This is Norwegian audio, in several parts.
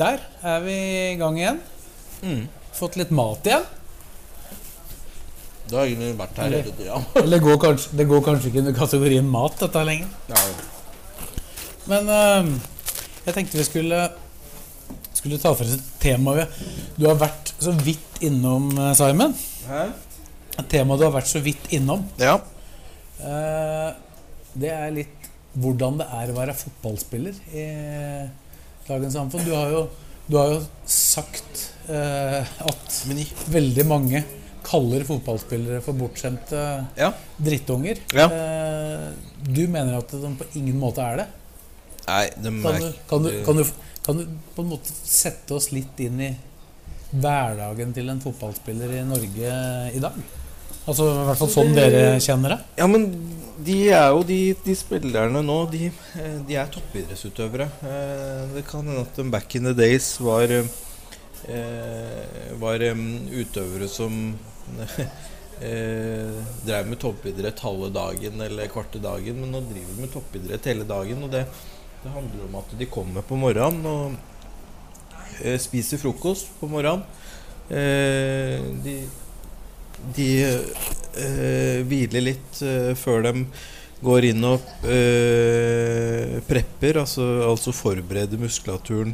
Der er vi i gang igjen. Fått litt mat igjen. Det har egentlig vært her hele tida. Eller går kanskje, det går kanskje ikke under kategorien mat, dette lenger. Ja. Men uh, jeg tenkte vi skulle Skulle ta for oss et tema Du har vært så vidt innom, eh, Simon. Hæ? Et tema du har vært så vidt innom. ja. Uh, det er litt hvordan det er å være fotballspiller i dagens samfunn. Du har jo, du har jo sagt eh, at veldig mange kaller fotballspillere for bortskjemte Ja. drittunger. Ja. Eh, du mener at de på ingen måte er det? Nei, de Kan du, kan, du, kan, du, kan du på en måte sette oss litt inn i hverdagen til en fotballspiller i Norge i dag? Altså i hvert fall sånn dere kjenner det? Ja, men de er jo de, de spillerne nå De, de er toppidrettsutøvere. Eh, Det kan hende at de back in the days var eh, Var utøvere som eh, drev med toppidrett halve dagen eller kvarte dagen, men nå driver de med toppidrett hele dagen. Og det, det handler om at de kommer på morgenen og spiser frokost på morgenen. De de eh, hviler litt eh, før de går inn og eh, prepper, altså, altså forbereder muskulaturen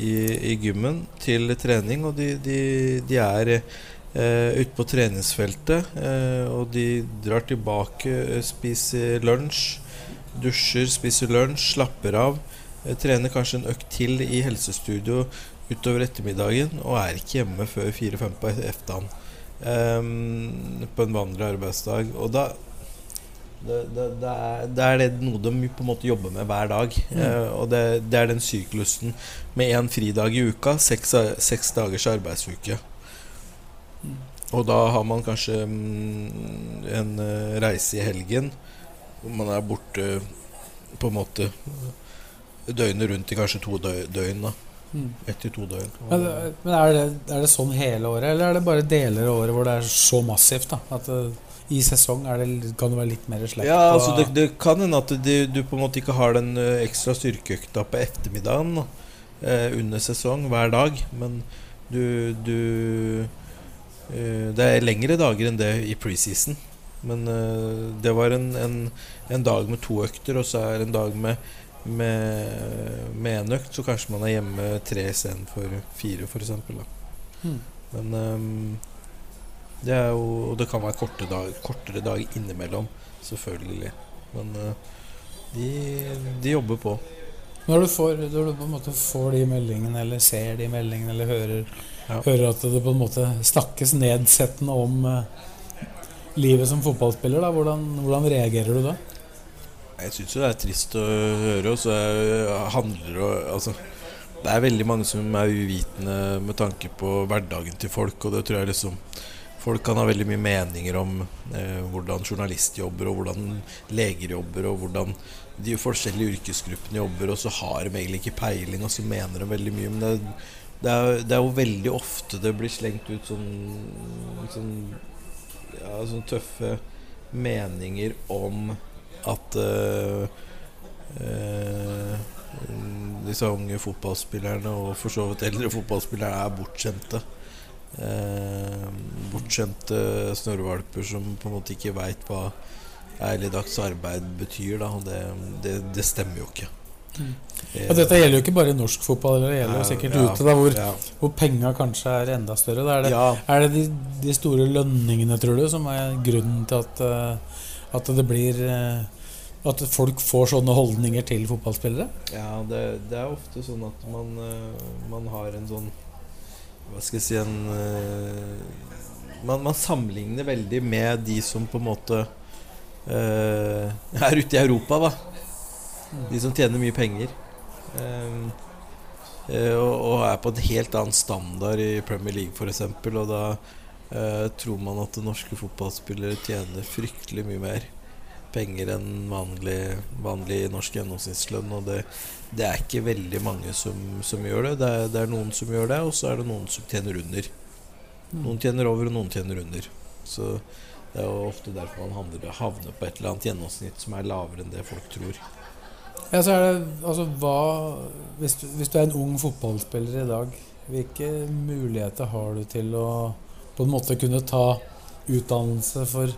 i, i gymmen til trening. Og de, de, de er eh, ute på treningsfeltet, eh, og de drar tilbake, eh, spiser lunsj, dusjer, spiser lunsj, slapper av. trener kanskje en økt til i helsestudio utover ettermiddagen, og er ikke hjemme før fire-fem på ettermiddagen. Ehm, på en vanlig arbeidsdag. Og da det, det, det, er, det er det noe de på en måte jobber med hver dag. Eh, og det, det er den syklusen med én fridag i uka, seks, seks dagers arbeidsuke. Og da har man kanskje mm, en eh, reise i helgen hvor man er borte på en måte døgnet rundt i kanskje to døgn. da Mm. Ett til to døgn. Men, men er, det, er det sånn hele året, eller er det bare deler av året hvor det er så massivt? da At eh, i sesong det, kan det være litt mer slekt Ja, altså det, det kan hende at du, du på en måte ikke har den ekstra styrkeøkta på ettermiddagen eh, under sesong hver dag, men du, du eh, Det er lengre dager enn det i preseason. Men eh, det var en, en, en dag med to økter, og så er det en dag med med, med en økt, så kanskje man er hjemme tre istedenfor fire, f.eks. Mm. Men um, det er jo Og det kan være korte dag, kortere dager innimellom, selvfølgelig. Men uh, de, de jobber på. Når du, får, når du på en måte får de meldingene, eller ser de meldingene, eller hører, Ja. hører at det på en måte snakkes nedsettende om uh, livet som fotballspiller, da, hvordan, hvordan reagerer du da? Jeg syns jo det er trist å høre, og så er- handler det Altså, det er veldig mange som er uvitende med tanke på hverdagen til folk, og det tror jeg liksom Folk kan ha veldig mye meninger om eh, hvordan journalist jobber, og hvordan leger jobber, og hvordan de forskjellige yrkesgruppene jobber, og så har de egentlig ikke peiling, og så mener de veldig mye. Men det, det, er, det er jo veldig ofte det blir slengt ut sånn, sånn, ja, sånn tøffe meninger om at eh, eh, disse unge fotballspillerne, og for så vidt eldre fotballspillere, er bortskjemte. Eh, bortskjemte snørrvalper som på en måte ikke veit hva ærlig dags arbeid betyr. Da, det, det, det stemmer jo ikke. Mm. Ja, dette gjelder jo ikke bare norsk fotball, det gjelder jo sikkert Ja, ute, da, hvor, ja. hvor penga kanskje er enda større. Da er det, Ja. er det de, de store lønningene, tror du, som er grunnen til at, at det blir eh, At folk får sånne holdninger til fotballspillere? Ja, det, det er ofte sånn at man, eh, man har en sånn Hva skal jeg si en eh, man, man sammenligner veldig med de som på en måte uh, er ute i Europa, da. De som tjener mye penger. Eh, og, og er på en helt annen standard i Premier League f.eks. Og da uh, tror man at norske fotballspillere tjener fryktelig mye mer penger enn vanlig, vanlig norsk gjennomsnittslønn. Og det, det, er ikke veldig mange som, som gjør det. Det er, det er, noen som gjør det, og så er det noen som tjener under. Noen tjener over, og noen tjener under. Så det er jo ofte derfor man handler, havner på et eller annet gjennomsnitt som er lavere enn det folk tror. Ja, så er det, altså, hva, hvis, du, hvis du er en ung fotballspiller i dag, hvilke muligheter har du til å på en måte kunne ta utdannelse for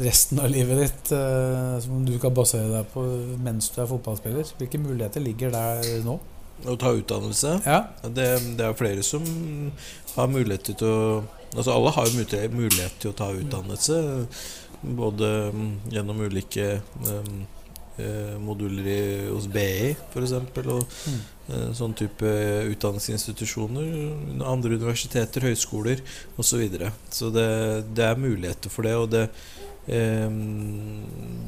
resten av livet ditt uh, som du kan basere deg på mens du er fotballspiller? Hvilke muligheter ligger der nå? Å ta utdannelse? Ja. Det, det er flere som har mulighet til å Altså Alle har jo mulighet til å ta utdannelse, både mm, gjennom ulike um, Eh, moduler i, hos BI f.eks. Og mm. Eh, sånn type utdanningsinstitusjoner. Andre universiteter, høyskoler osv. Så, videre. så det, det, er muligheter for det. Og det, eh,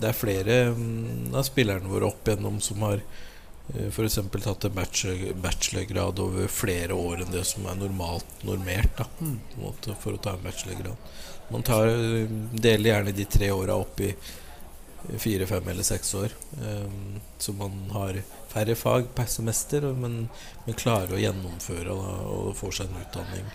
det er flere mm, av spillerne våre opp igjennom som har eh, f.eks. tatt en bachelor, bachelorgrad over flere år enn det som er normalt normert da, måte, for å ta en bachelorgrad. Man tar, deler gjerne de tre åra opp i fire, fem eller seks år. eh, så man har færre fag per semester, men, men klarer å gjennomføre og, og får seg en utdanning.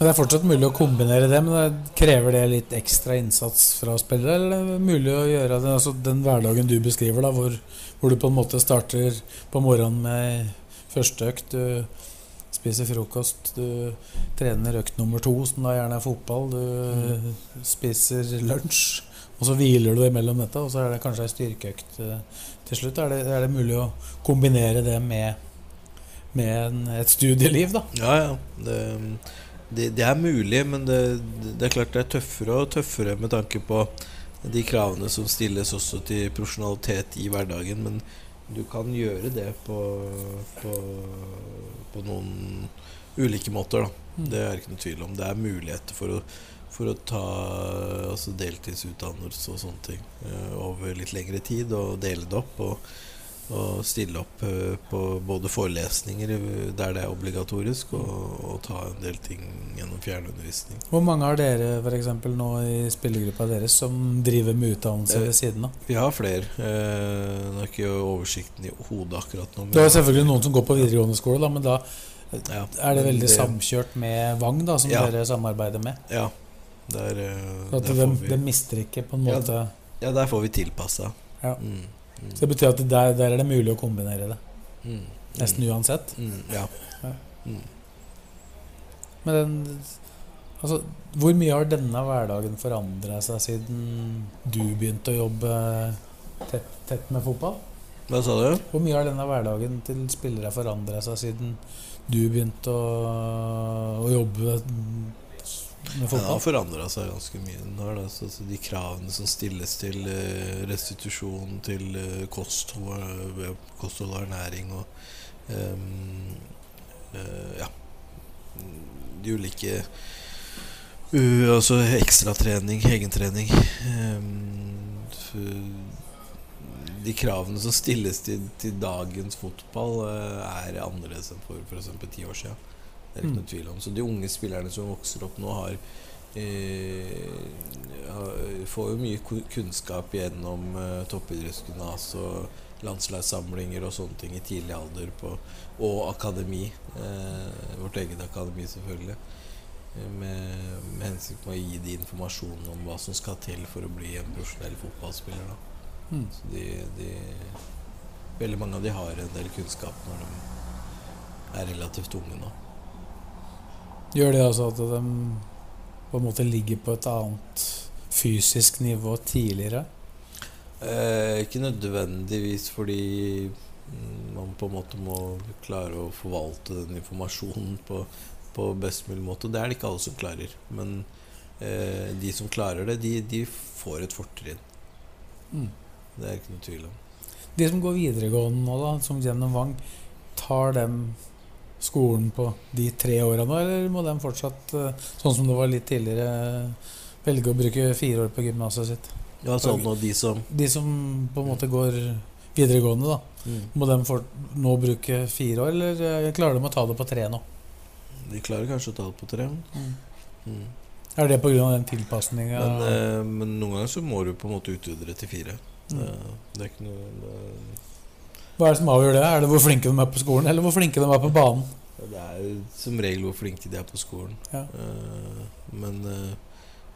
Men Det er fortsatt mulig å kombinere det, men det krever det litt ekstra innsats fra spillere? Eller er det mulig å gjøre det, altså den hverdagen du beskriver, da, hvor, hvor, du på en måte starter på morgenen med første økt, du spiser frokost, du trener økt nummer to, som da gjerne er fotball, du mm. spiser lunsj og så hviler du imellom dette, og så er det kanskje ei styrkeøkt eh, til slutt. Er det, er det, mulig å kombinere det med, med en, et studieliv, da? Ja, ja. Det, det, det er mulig, men det, det, er klart det er tøffere og tøffere med tanke på de kravene som stilles også til profesjonalitet i hverdagen. Men du kan gjøre det på, på, på noen ulike måter, da. Mm. Det er ikke noe tvil om. Det er muligheter for å for å ta altså deltidsutdannelse og sånne ting uh, over litt lengre tid, og dele det opp. Og, og stille opp uh, på både forelesninger der det er obligatorisk, og, og, ta en del ting gjennom fjernundervisning. Hvor mange har dere for eksempel, nå i spillergruppa deres som driver med utdannelse ved siden av? Vi har flere. Nå har ikke oversikten i hodet akkurat nå. Det er selvfølgelig noen som går på videregående skole, da, men da ja, er det veldig det, samkjørt med Vang, da, som ja, dere samarbeider med? Ja, der, eh, at der de, de, mister ikke på en måte Ja, ja der får vi tilpassa. Ja. Mm, mm. Så det betyr at der, der, er det mulig å kombinere det? Mm, Nesten mm. uansett? Mm, ja. ja. Mm. Men den Altså, hvor mye har denne hverdagen forandra seg siden du begynte å jobbe tett, tett, med fotball? Hva sa du? Hvor mye har denne hverdagen til spillere forandra seg siden du begynte å, å jobbe? Det har forandra seg ganske mye. Har, altså, de kravene som stilles til uh, restitusjon, til uh, kosthold, uh, kosthold og ernæring og um, Ja De ulike Altså ekstratrening, egentrening um, De kravene som stilles til, til dagens fotball, er annerledes enn for f.eks. ti år siden. Det er ikke noe tvil om. Så de unge spillerne som vokser opp nå, har eh, får jo mye kunnskap gjennom eh, toppidrettsgymnas og landslagssamlinger og sånne ting i tidlig alder på, og akademi. Eh, vårt eget akademi, selvfølgelig. Eh, med, med hensikt med å gi de informasjon om hva som skal til for å bli en profesjonell fotballspiller. Mm. Så de, de, veldig mange av de har en del kunnskap når de er relativt unge nå. Gjør det altså at de på en måte ligger på et annet fysisk nivå tidligere? Eh, ikke nødvendigvis fordi mm, man på en måte må klare å forvalte den informasjonen på, på best mulig måte. Det er det ikke alle som klarer. Men eh, de som klarer det, de, de får et fortrinn. Mm. Det er ikke noe tvil om. De som går videregående nå, da, som gjennom Vang, tar dem skolen på de tre åra nå, eller må de fortsatt, eh, sånn som det var litt tidligere, velge å bruke fire år på gymnaset sitt? Ja, sånn og de som De som på en måte går videregående, da. Mm. Må de for, nå bruke fire år, eller eh, klarer de å ta det på tre nå? De klarer kanskje å ta det på tre. Mm. Er det pga. den tilpasninga? Men, eh, men noen ganger så må du på en måte utvide det til fire. Mm. Det, det er ikke noe det, Hva er det som avgjør det? Er det hvor flinke de er på skolen, eller hvor flinke de er på banen? det er som regel hvor flinke de er på skolen. Ja. Eh, men eh,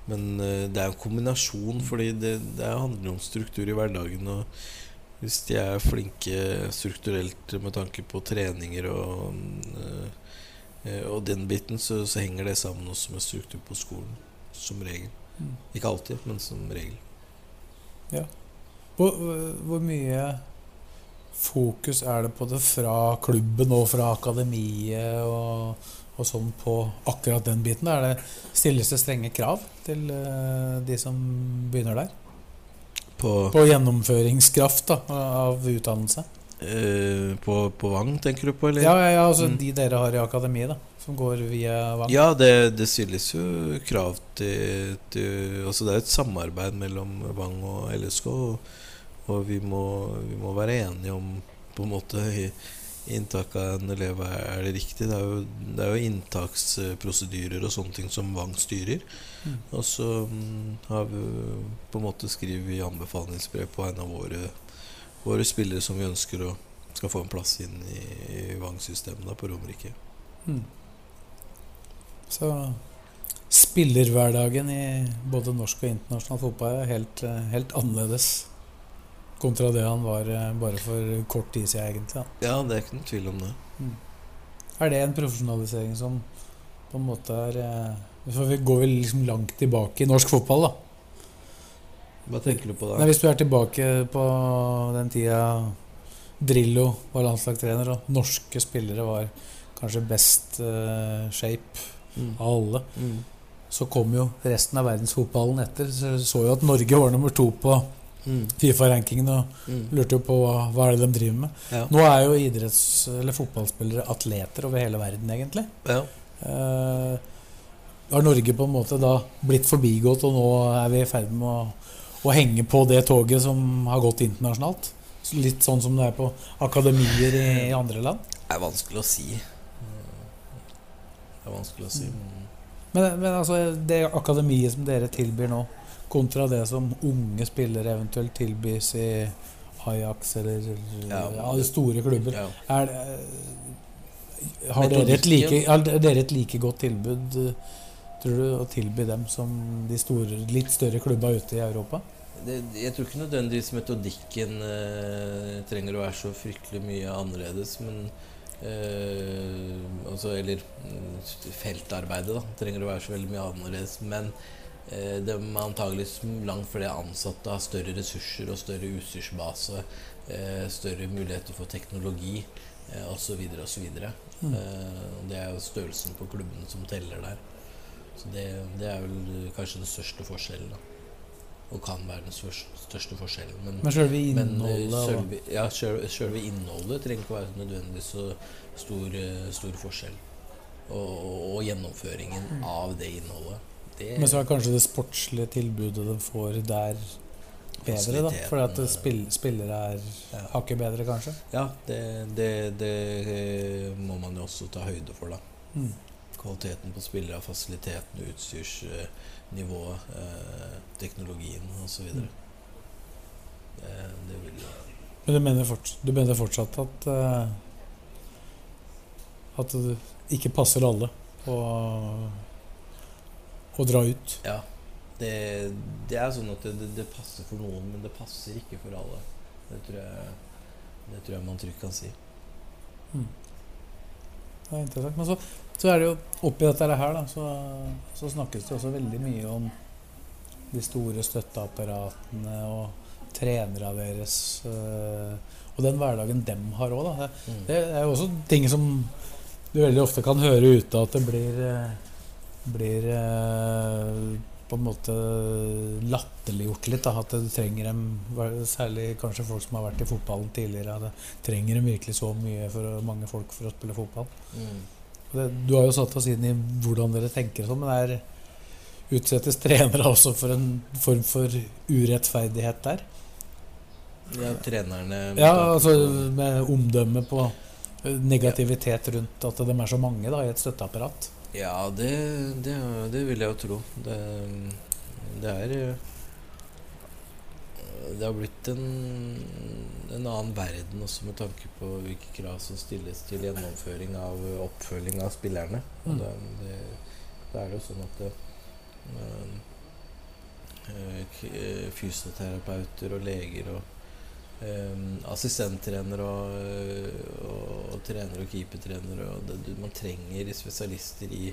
men eh, det er en kombinasjon, fordi det, det handler om struktur i hverdagen. Og hvis de er flinke strukturelt med tanke på treninger og, og den biten, så, så henger det sammen også med struktur på skolen. Som regel. Mm. Ikke alltid, men som regel. Hvor, hvor mye fokus er det på det fra klubben og fra akademiet og, og sånn på akkurat den biten? Er det, stilles det strenge krav til eh, de som begynner der? På, På gjennomføringskraft da, av utdannelse? eh, på, på Vang, tenker du på? Eller? Ja, ja, ja altså Mm. de dere har i akademiet, da, som går via Vang. Ja, det, det stilles jo krav til, til Altså det er et samarbeid mellom Vang og LSK, og, og vi, må, vi må være enige om på en måte inntaket inntak av en elev er det riktig. Det er jo, det er jo inntaksprosedyrer og sånne ting som Vang styrer. Mm. Og så mm, har vi på en måte skriver vi anbefalingsbrev på en av våre, våre spillere som vi ønsker å skal få en plass inn i, i Vang-systemet på Romerike. Mm. Så spillerhverdagen i både norsk og internasjonal fotball er helt, helt annerledes kontra det han var eh, bare for kort tid siden, egentlig. Da. Ja, det er ikke noen tvil om det. Er det en profesjonalisering som på en måte er eh, For vi går vel liksom langt tilbake i norsk fotball, da. Hva tenker du på da? Nei, hvis du er tilbake på den tida Drillo var landslagstrener, og norske spillere var kanskje best uh, shape Mm. av alle, Mm. så kom jo resten av verdensfotballen etter. Så så jo at Norge var nummer to på Mm. Fifa-rankingen og Mm. lurte jo på hva, hva er det de driver med. Ja. Nå er jo idretts- eller fotballspillere atleter over hele verden, egentlig. ja. Eh, har Norge på en måte da blitt forbigått, og nå er vi i ferd med å, å henge på det toget som har gått internasjonalt? Litt sånn som det er på akademier i, i andre land. Det er vanskelig å si. Det er vanskelig å si. Men, men altså, det akademiet som dere tilbyr nå, kontra det som unge spillere eventuelt tilbys i Ajax eller Ja. ja, store klubber, Ja. er har dere et, like, har dere et like godt tilbud eh, tror du, å tilby dem som de store, litt større klubba ute i Europa? Det, jeg tror ikke nødvendigvis metodikken eh, trenger å være så fryktelig mye annerledes, men eh, altså, Eller mm, feltarbeidet da, trenger å være så veldig mye annerledes. Men eh, det er antageligvis langt flere ansatte har større ressurser og større utstyrsbase, eh, større muligheter for teknologi eh, osv. osv. Mm. Det er jo størrelsen på klubben som teller der. Så det, det er vel kanskje den største forskjellen. da og kan være den største, forskjellen. Men, Men selve innholdet men selve, ja, selve, selve innholdet trenger ikke å være nødvendigvis så stor, stor forskjell. Og, og, og gjennomføringen av det innholdet. Det, Men så er kanskje det sportslige tilbudet de får der bedre, da? Fordi at spill, spillere er hakket bedre, kanskje? ja, det, det, det eh, må man jo også ta høyde for, da. Mm. Kvaliteten på spillere, fasiliteten, utstyrsnivået, eh, teknologien osv. Mm. Det, det vil Men du mener, forts du mener fortsatt at eh, At det ikke passer alle å, å dra ut? Ja. Det, det er sånn at det, det, det passer for noen, men det passer ikke for alle. Det tror jeg, det tror jeg man trygt kan si. Det er interessant. Men så, så er det jo oppi dette her, da, så, så snakkes det også veldig mye om de store støtteapparatene og trenere deres. øh, og den hverdagen dem har òg, da. Det, Mm. det er jo også ting som du veldig ofte kan høre ute, at det blir eh, blir eh, på en måte latterliggjort litt. Da, at du trenger dem, særlig kanskje folk som har vært i fotballen tidligere. At trenger dem virkelig så mye for mange folk for å spille fotball. Mm. Det, du har jo satt oss inn i hvordan dere tenker sånn, men er, utsettes trenere også for en form for urettferdighet der? Ja, trenerne Ja, altså med omdømme på eh, negativitet rundt at de er så mange da, i et støtteapparat. Ja, det, det, det vil jeg jo tro. Det, det er eh, Det har blitt en, en annen verden også med tanke på hvilke krav som stilles til gjennomføring av oppfølging av spillerne. Mm. da er det jo sånn at eh, eh, eh, fysioterapeuter og leger og eh, assistenttrenere og, og, og trenere og keepertrener. og det, Man trenger spesialister i,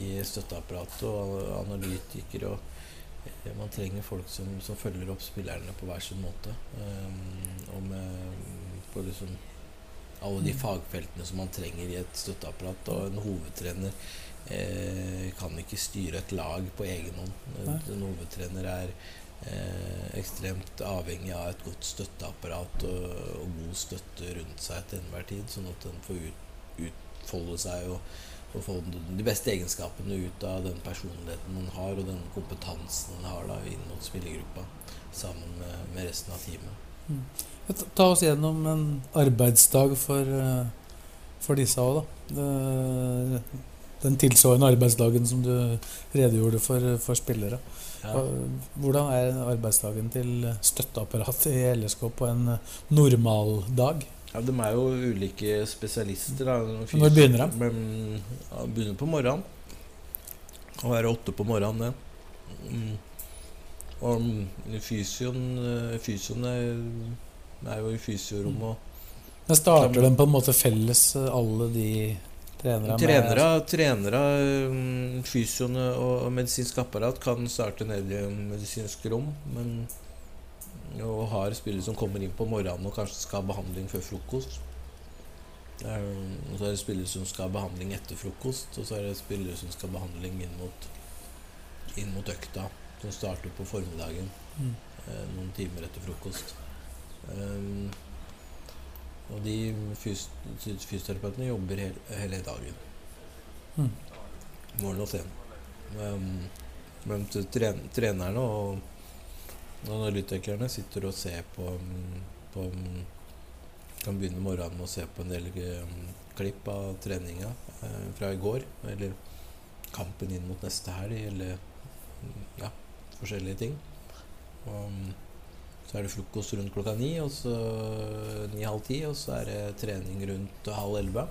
i støtteapparatet og analytikere. og eh, Man trenger folk som, som følger opp spillerne på hver sin måte. Um, og med på liksom alle de fagfeltene som man trenger i et støtteapparat. Og en hovedtrener eh, kan ikke styre et lag på egen hånd. En, En hovedtrener er eh, ekstremt avhengig av et godt støtteapparat og, og god støtte rundt seg til enhver tid, sånn at den får ut, utfolde seg og, og få den- de beste egenskapene ut av den personligheten man har, og den kompetansen man har da, inn mot spillergruppa, sammen med, med resten av teamet. Ta- Ta oss gjennom en arbeidsdag for, eh, for disse òg, da. Den tilsvarende arbeidsdagen som du redegjorde for, for spillere. Hvordan er arbeidsdagen til støtteapparatet i LSK på en normaldag? Ja, De er jo ulike spesialister. Da. Når begynner de? Men, ja, de begynner på morgenen. Å være åtte på morgenen, det. Mm. Og mm, fysioen, eh, fysioen er, er jo i fysiorommet. og Men starter de på en måte felles, eh, alle de trenerne? med- Trenere, trenere mm, fysioene og medisinsk apparat kan starte nede i medisinsk rom, men og har spillere som kommer inn på morgenen og kanskje skal ha behandling før frokost. Og så er det spillere som skal ha behandling etter frokost, og så er det spillere som skal ha behandling inn mot, inn mot økta, som starter på formiddagen Mm. eh, noen timer etter frokost. Um, og de fys fysioterapeutene jobber hele, hele dagen. Mm. Morgen og sen. Men, men tren trenerne og analytikerne sitter og ser på, på Kan begynne morgenen med å se på en del um, klipp av treninga eh, fra i går. Eller kampen inn mot neste helg, eller ja, forskjellige ting. Og, um, så er det frokost rundt klokka ni, og så ni-halv ti, og så er det trening rundt halv elleve.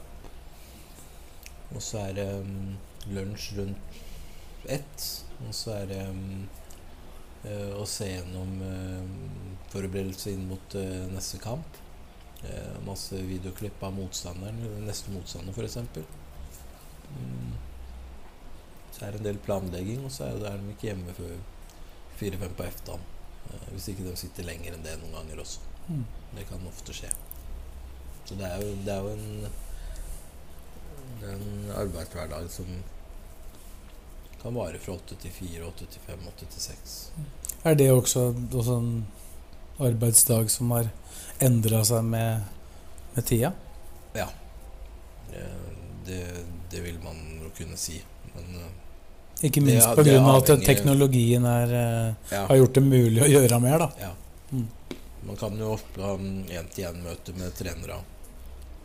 Og så er det um, lunsj rundt ett, og så er det um, uh, å se gjennom uh, forberedelse inn mot uh, neste kamp. Eh, masse videoklipp av motstanderen, neste motstander f.eks. Um, Så er det en del planlegging, og så er er de ikke hjemme før fire-fem på eftan. Eh, hvis ikke de sitter lenger enn det noen ganger også. Mm. Det kan ofte skje. Så det er jo, det er jo en, en arbeidshverdag som kan vare fra åtte til fire, åtte til fem, åtte til seks. Er det også, også en arbeidsdag som har endra seg med, med tida? Ja. Eh, Det, det vil man jo kunne si. Men eh, Ikke minst pga. er at avhengig- teknologien er, eh, ja. har gjort det mulig å gjøre mer. da ja. Mm. Man kan jo ofte ha én-til-én-møte med trenere.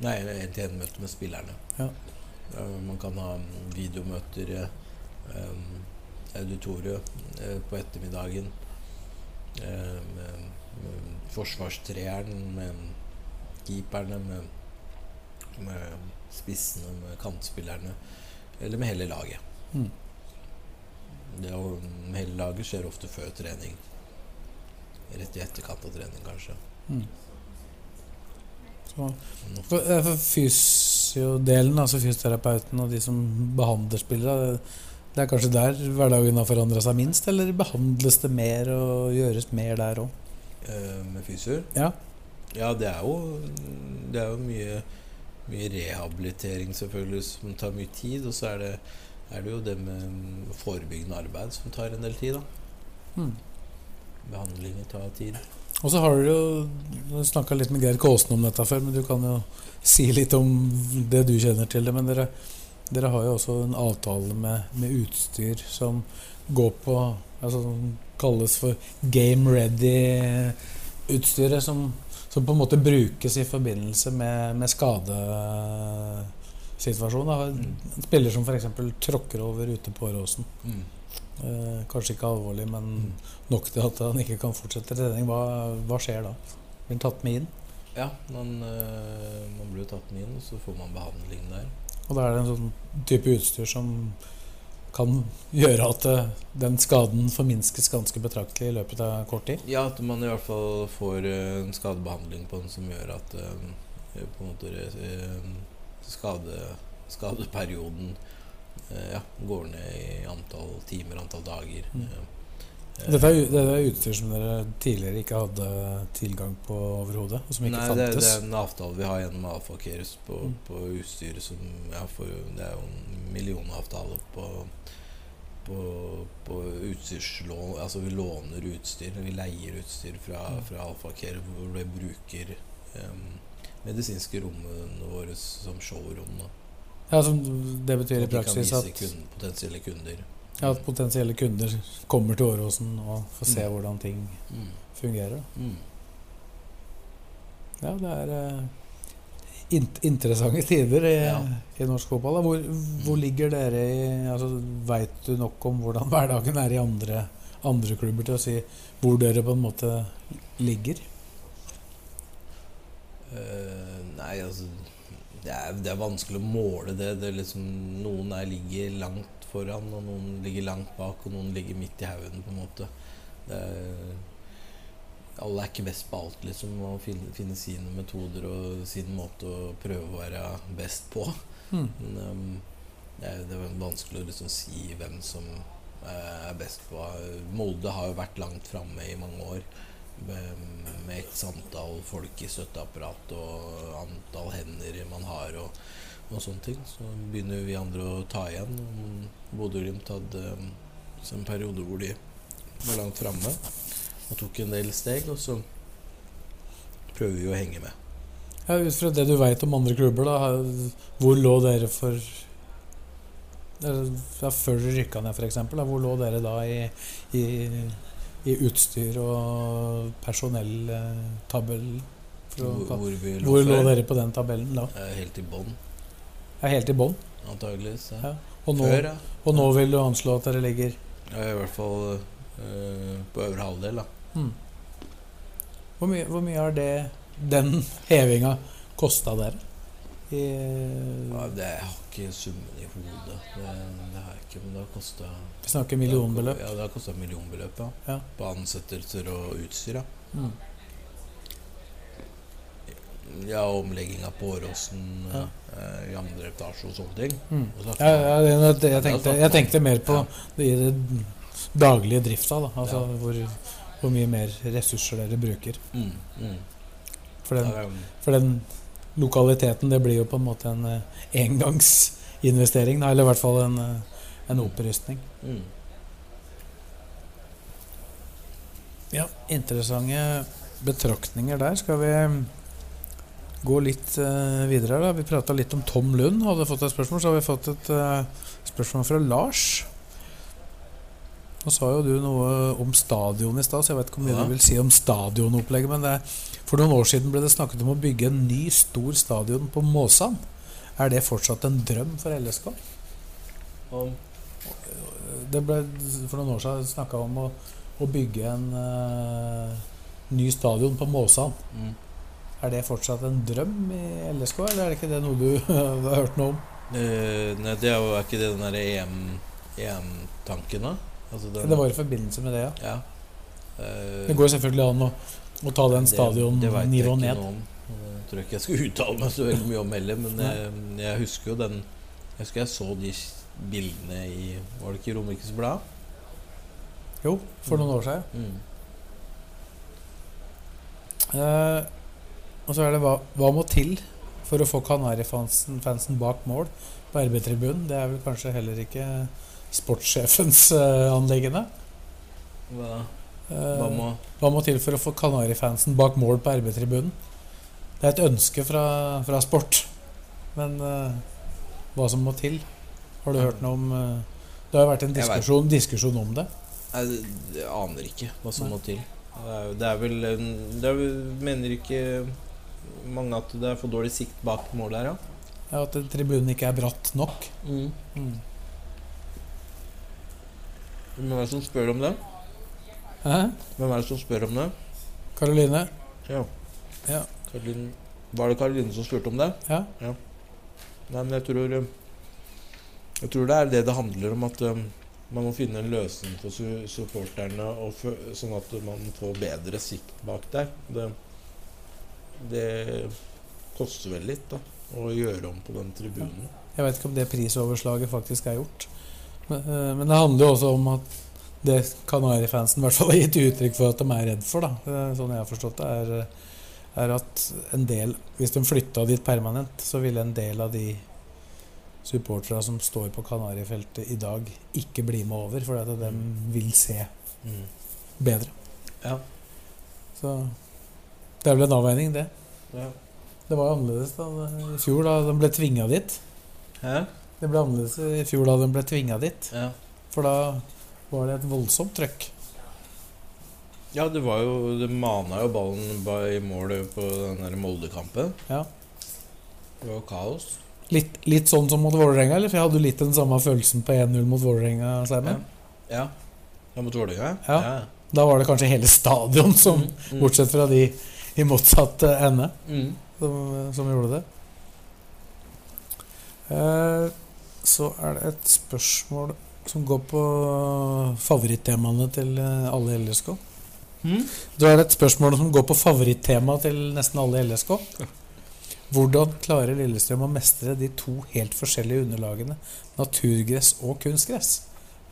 Nei, én-til-én-møte med spillerne. Ja. Eh, Man kan ha videomøter um, auditoriet eh, på ettermiddagen. eh, med forsvarstreeren, med keeperne, med, med spissene, med kantspillerne. Eller med hele laget. Mm. Det å, hele laget skjer ofte før trening. Rett i etterkant av trening, kanskje. Mm. Så, for, for fysiodelen, altså fysioterapeuten og de som behandler spillere, det- det er kanskje der hverdagen har forandra seg minst? Eller behandles det mer og gjøres mer der òg? eh, med fysioer. Ja. Ja, det er jo, det er jo mye, mye rehabilitering selvfølgelig som tar mye tid. Og så er det, er det jo det med forebyggende arbeid som tar en del tid. da Mm. Behandlinger tar tid. Og så har du jo snakka litt med Geir Kaasen om dette før, men du kan jo si litt om det du kjenner til det. Men dere, dere har jo også en avtale med, med utstyr som går på altså, som kalles for game ready utstyret som, som på en måte brukes i forbindelse med, med skadesituasjonen. da. En spiller som f.eks. tråkker over ute på Åråsen. Mm. Eh, kanskje ikke alvorlig, men nok til at han ikke kan fortsette trening. Hva, hva skjer da? Blir han tatt med inn? Ja, man, øh, man blir tatt med inn, og så får man behandling der. Og da er det en sånn type utstyr som kan gjøre at eh, den skaden forminskes ganske betraktelig i løpet av kort tid. Ja, at man i hvert fall får øh, en skadebehandling på den som gjør at øh, på en måte øh, skade, skadeperioden øh, ja, går ned i antall timer, antall dager. Mm. Øh, Dette er, dette er utstyr som dere tidligere ikke hadde tilgang på overhodet? Og som ikke Nei, det, fantes? det er en avtale vi har gjennom Alfakeres på, Mm. på utstyret som ja, for, Det er jo en millionavtale på, på, på utstyrslån Altså vi låner utstyr, vi leier utstyr fra, Mm. fra Alfaker hvor vi bruker em, medisinske rommene våre som showrom. Da. Ja, som det betyr i At vi kan praksis vise at, kun- potensielle kunder. ja, at potensielle kunder kommer til Åråsen og får se Mm. hvordan ting Mm. fungerer. Mm. Ja, det er eh, int interessante tider i, Ja. i norsk fotball. Hvor, hvor ligger dere i altså, Veit du nok om hvordan hverdagen er i andre, andre klubber til å si hvor dere på en måte ligger? Eh, nei, altså det er, det er vanskelig å måle det. det er liksom, noen er, ligger langt foran, og noen ligger langt bak, og noen ligger midt i haugen, på en måte. Det er, alle er ikke best på alt, liksom. Man må finne, finne sine metoder og sin måte å prøve å være best på. Mm. Men um, det, er, det er vanskelig å liksom si hvem som eh, er best på. Molde har jo vært langt framme i mange år med, med x antall folk i støtteapparat og antall hender man har og, og sånne ting. Så begynner vi andre å ta igjen. Bodø-Glimt hadde um, en periode hvor de var langt framme og tok en del steg, og så prøver vi å henge med. Ja, ut fra det du veit om andre klubber, da, hvor lå dere for ja, Før dere rykka ned, f.eks. Hvor lå dere da i, i, i utstyr og personelltabell. Hvor, hvor Hvor lå dere på den tabellen da? Eh, Helt i bånn, Ja, helt i bånn. antageligvis. Ja. Ja. Og, nå- Før, ja. og nå vil du anslå at dere ligger ja. I hvert fall eh, på øvre halvdel, da. Mm. hvor, mye, hvor mye har det den hevinga kosta dere? I, Ja, det har ikke summen i hodet. Det, det har jeg ikke, men det har kosta vi snakker millionbeløp. Ja, det har kosta millionbeløp, ja. Ja. På ansettelser og utstyr, ja. Mm. Ja, omlegginga på Åråsen Ja. eh, i andre etasje og sånne ting. Mm. Og så- Ja, ja, det, det, jeg, tenkte, jeg tenkte mer på det, i det daglige drifta. Da. Altså hvor, hvor mye mer ressurser dere bruker. Mm, mm. For den, for den lokaliteten, det blir jo på en måte en eh, engangsinvestering. Eller i hvert fall en, eh, en opprustning. mm. Ja, interessante betraktninger der. Skal vi gå litt eh, videre? da? Vi prata litt om Tom Lund. Hadde fått et spørsmål. Så har vi fått et eh, spørsmål fra Lars. Nå sa jo du noe om stadion i stad, så jeg vet ikke hvor mye Ja. du vil si om stadionopplegget. Men det for noen år siden ble det snakket om å bygge en ny, stor stadion på Måsan. Er det fortsatt en drøm for LSK? Om? Det ble for noen år siden snakka om å, å bygge en uh, ny stadion på Måsan. mm. Er det fortsatt en drøm i LSK, eller er det ikke det noe du har hørt noe om? Uh, nei, det er jo ikke det den derre EM EM-tanken, da? Altså den, Det var i forbindelse med det, ja. Ja. Uh, Det går selvfølgelig an å, å ta den stadionnivået ned. Noen. Jeg tror ikke jeg skal uttale meg så veldig mye om heller, men jeg, jeg husker jo den Jeg husker jeg så de bildene i Var det ikke Romerikes Blad? Jo, for noen år siden. Mm. Uh, og så er det hva, hva må til for å få Kanarifansen fansen bak mål på RB-tribunen? Det er vel kanskje heller ikke sportssjefens uh, anliggende? Hva, Eh, hva må Hva må til for å få Kanarifansen bak mål på RB-tribunen? Det er et ønske fra, fra sport, men uh, hva som må til? Har du hørt noe om uh, Det har jo vært en diskusjon, diskusjon om det. Jeg, jeg aner ikke hva som Nei. må til. Det er, det er vel det er, Mener ikke mange at det er for dårlig sikt bak målet her, ja? Ja, At tribunen ikke er bratt nok. Mm. Mm. Hvem er det som spør om det? Hæ? Hvem er det som spør om det? Karoline? Ja. Ja. Caroline. var det Karoline som spurte om det? Ja. Nei, men jeg tror um, Jeg tror det er det det handler om, at um, man må finne en løsning for su supporterne, sånn at man får bedre sikt bak der. Det, det koster vel litt, da, å gjøre om på den tribunen. Jeg vet ikke om det prisoverslaget faktisk er gjort. Men, eh, det handler jo også om at det Kanarifansen i hvert fall har gitt uttrykk for at de er redd for, da, eh, sånn jeg har forstått det, er, er at en del Hvis de flytta dit permanent, så ville en del av de supporterne som står på Kanarifeltet i dag, ikke bli med over, fordi at de vil se bedre. Ja. Så det er vel en avveining, det. Ja. Det var jo annerledes da, i fjor, da de ble tvinga dit. Hæ? Det ble annerledes i fjor da den ble tvinga dit. Ja. For da var det et voldsomt trøkk. ja, det var jo Det mana jo ballen i mål på den der Molde-kampen. Ja. Det var jo kaos. Litt, litt sånn som mot Vålerenga, eller? For jeg hadde litt den samme følelsen på 1-0 mot Vålerenga. Simon. Ja. Ja, mot Vålerenga? Ja. Da var det kanskje hele stadion som, Mm. bortsett fra de i motsatt eh, ende, Mm. som, som gjorde det. Eh, så er det et spørsmål som går på favorittemaene til eh, alle i LSK. Mm. Da er det et spørsmål som går på favorittemaet til nesten alle i LSK. Hvordan klarer Lillestrøm å mestre de to helt forskjellige underlagene naturgress og kunstgress?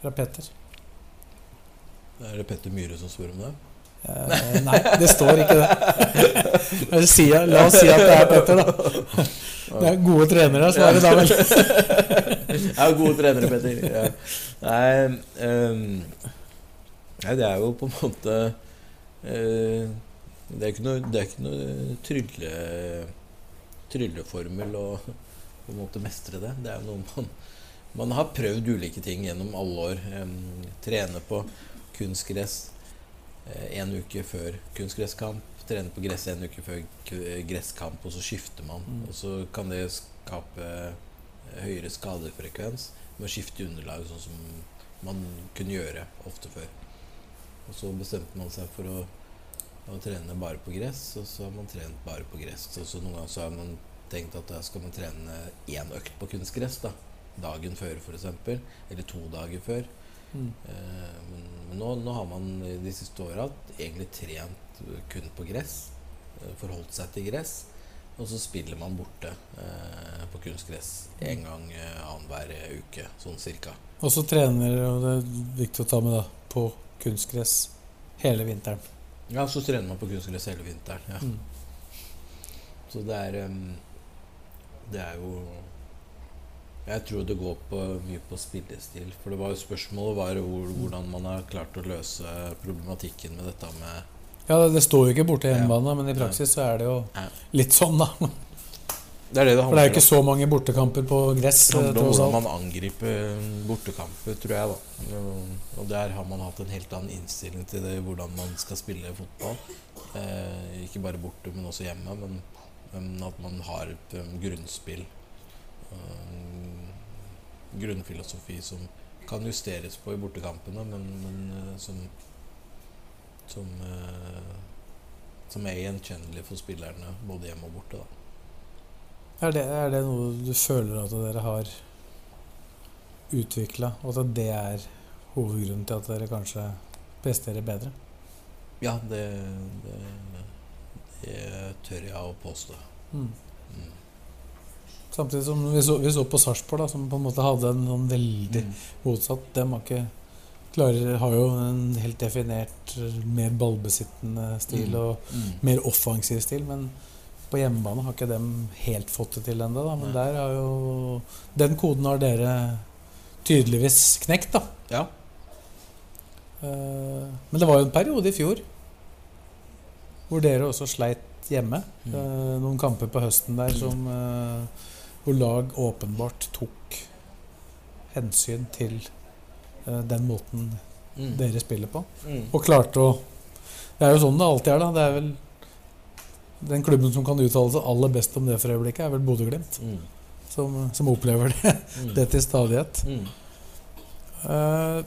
Fra Petter. Er det Petter Myhre som spør om det? Eh, nei, det står ikke det. La oss si at det er Petter, da. Det er gode trenere, svaret da vel. Ja, gode trenere, Petter. Ja. Nei, um, nei, det er jo på en måte uh, Det er ikke noe, det er ikke noe trylle, trylleformel å på en måte mestre det. Det er jo noe man Man har prøvd ulike ting gjennom alle år. Um, trene på kunstgress eh, en uke før kunstgresskamp. Trene på gress en uke før gresskamp, og så skifter man. Mm. Og så kan det skape høyere skadefrekvens med å skifte underlag, sånn som man kunne gjøre ofte før. Og så bestemte man seg for å, å trene bare på gress, og så har man trent bare på gress. Så, så noen ganger så har man tenkt at da skal man trene én økt på kunstgress, da. Dagen før, f.eks. Eller to dager før. Mm. Eh, men men nå, nå har man de siste åra egentlig trent kun på gress. eh, Forholdt seg til gress. Og så spiller man borte eh, på kunstgress en gang eh, annenhver uke, sånn cirka. Og så trener, og det er viktig å ta med, da, på kunstgress hele vinteren. Ja, så trener man på kunstgress hele vinteren. Ja. Mm. Så det er um, Det er jo Jeg tror det går på, mye på spillestil. For det var jo spørsmålet var hvordan man har klart å løse problematikken med dette med Ja, det, står jo ikke borte i hjemmebane, men i praksis så er det jo litt sånn, da. Det er det det For det er jo ikke så mange bortekamper på gress. Det handler om hvordan man angriper bortekamper, tror jeg. da Og der har man hatt en helt annen innstilling til det, hvordan man skal spille fotball. Eh, ikke bare borte, men også hjemme. Men, men at man har et um, grunnspill. Um, grunnfilosofi som kan justeres på i bortekampene, men, men eh, som som, eh, som er gjenkjennelig for spillerne både hjemme og borte. da Er det, er det noe du føler at dere har utvikla, og at det er hovedgrunnen til at dere kanskje presterer bedre? Ja, det, det, det tør jeg å påstå. Mm. Mm. Samtidig som vi så, vi så på Sarpsborg, som på en måte hadde en sånn veldig Mm. motsatt. Dem har ikke klarer, har jo en helt definert eh, mer ballbesittende stil Mm. og Mm. mer offensiv stil, men på hjemmebane har ikke dem helt fått det til ennå. Men der har jo Den koden har dere tydeligvis knekt, da. Ja. Eh, Men det var jo en periode i fjor hvor dere også sleit hjemme. Mm. Eh, Noen kamper på høsten der som hvor lag åpenbart tok hensyn til den måten Mm. dere spiller på. Mm. Og klarte å Det er jo sånn det alltid er, da. Det er vel Den klubben som kan uttale seg aller best om det for øyeblikket, er vel Bodø-Glimt. Mm. Som, som opplever det, Mm. det til stadighet. Mm. Eh,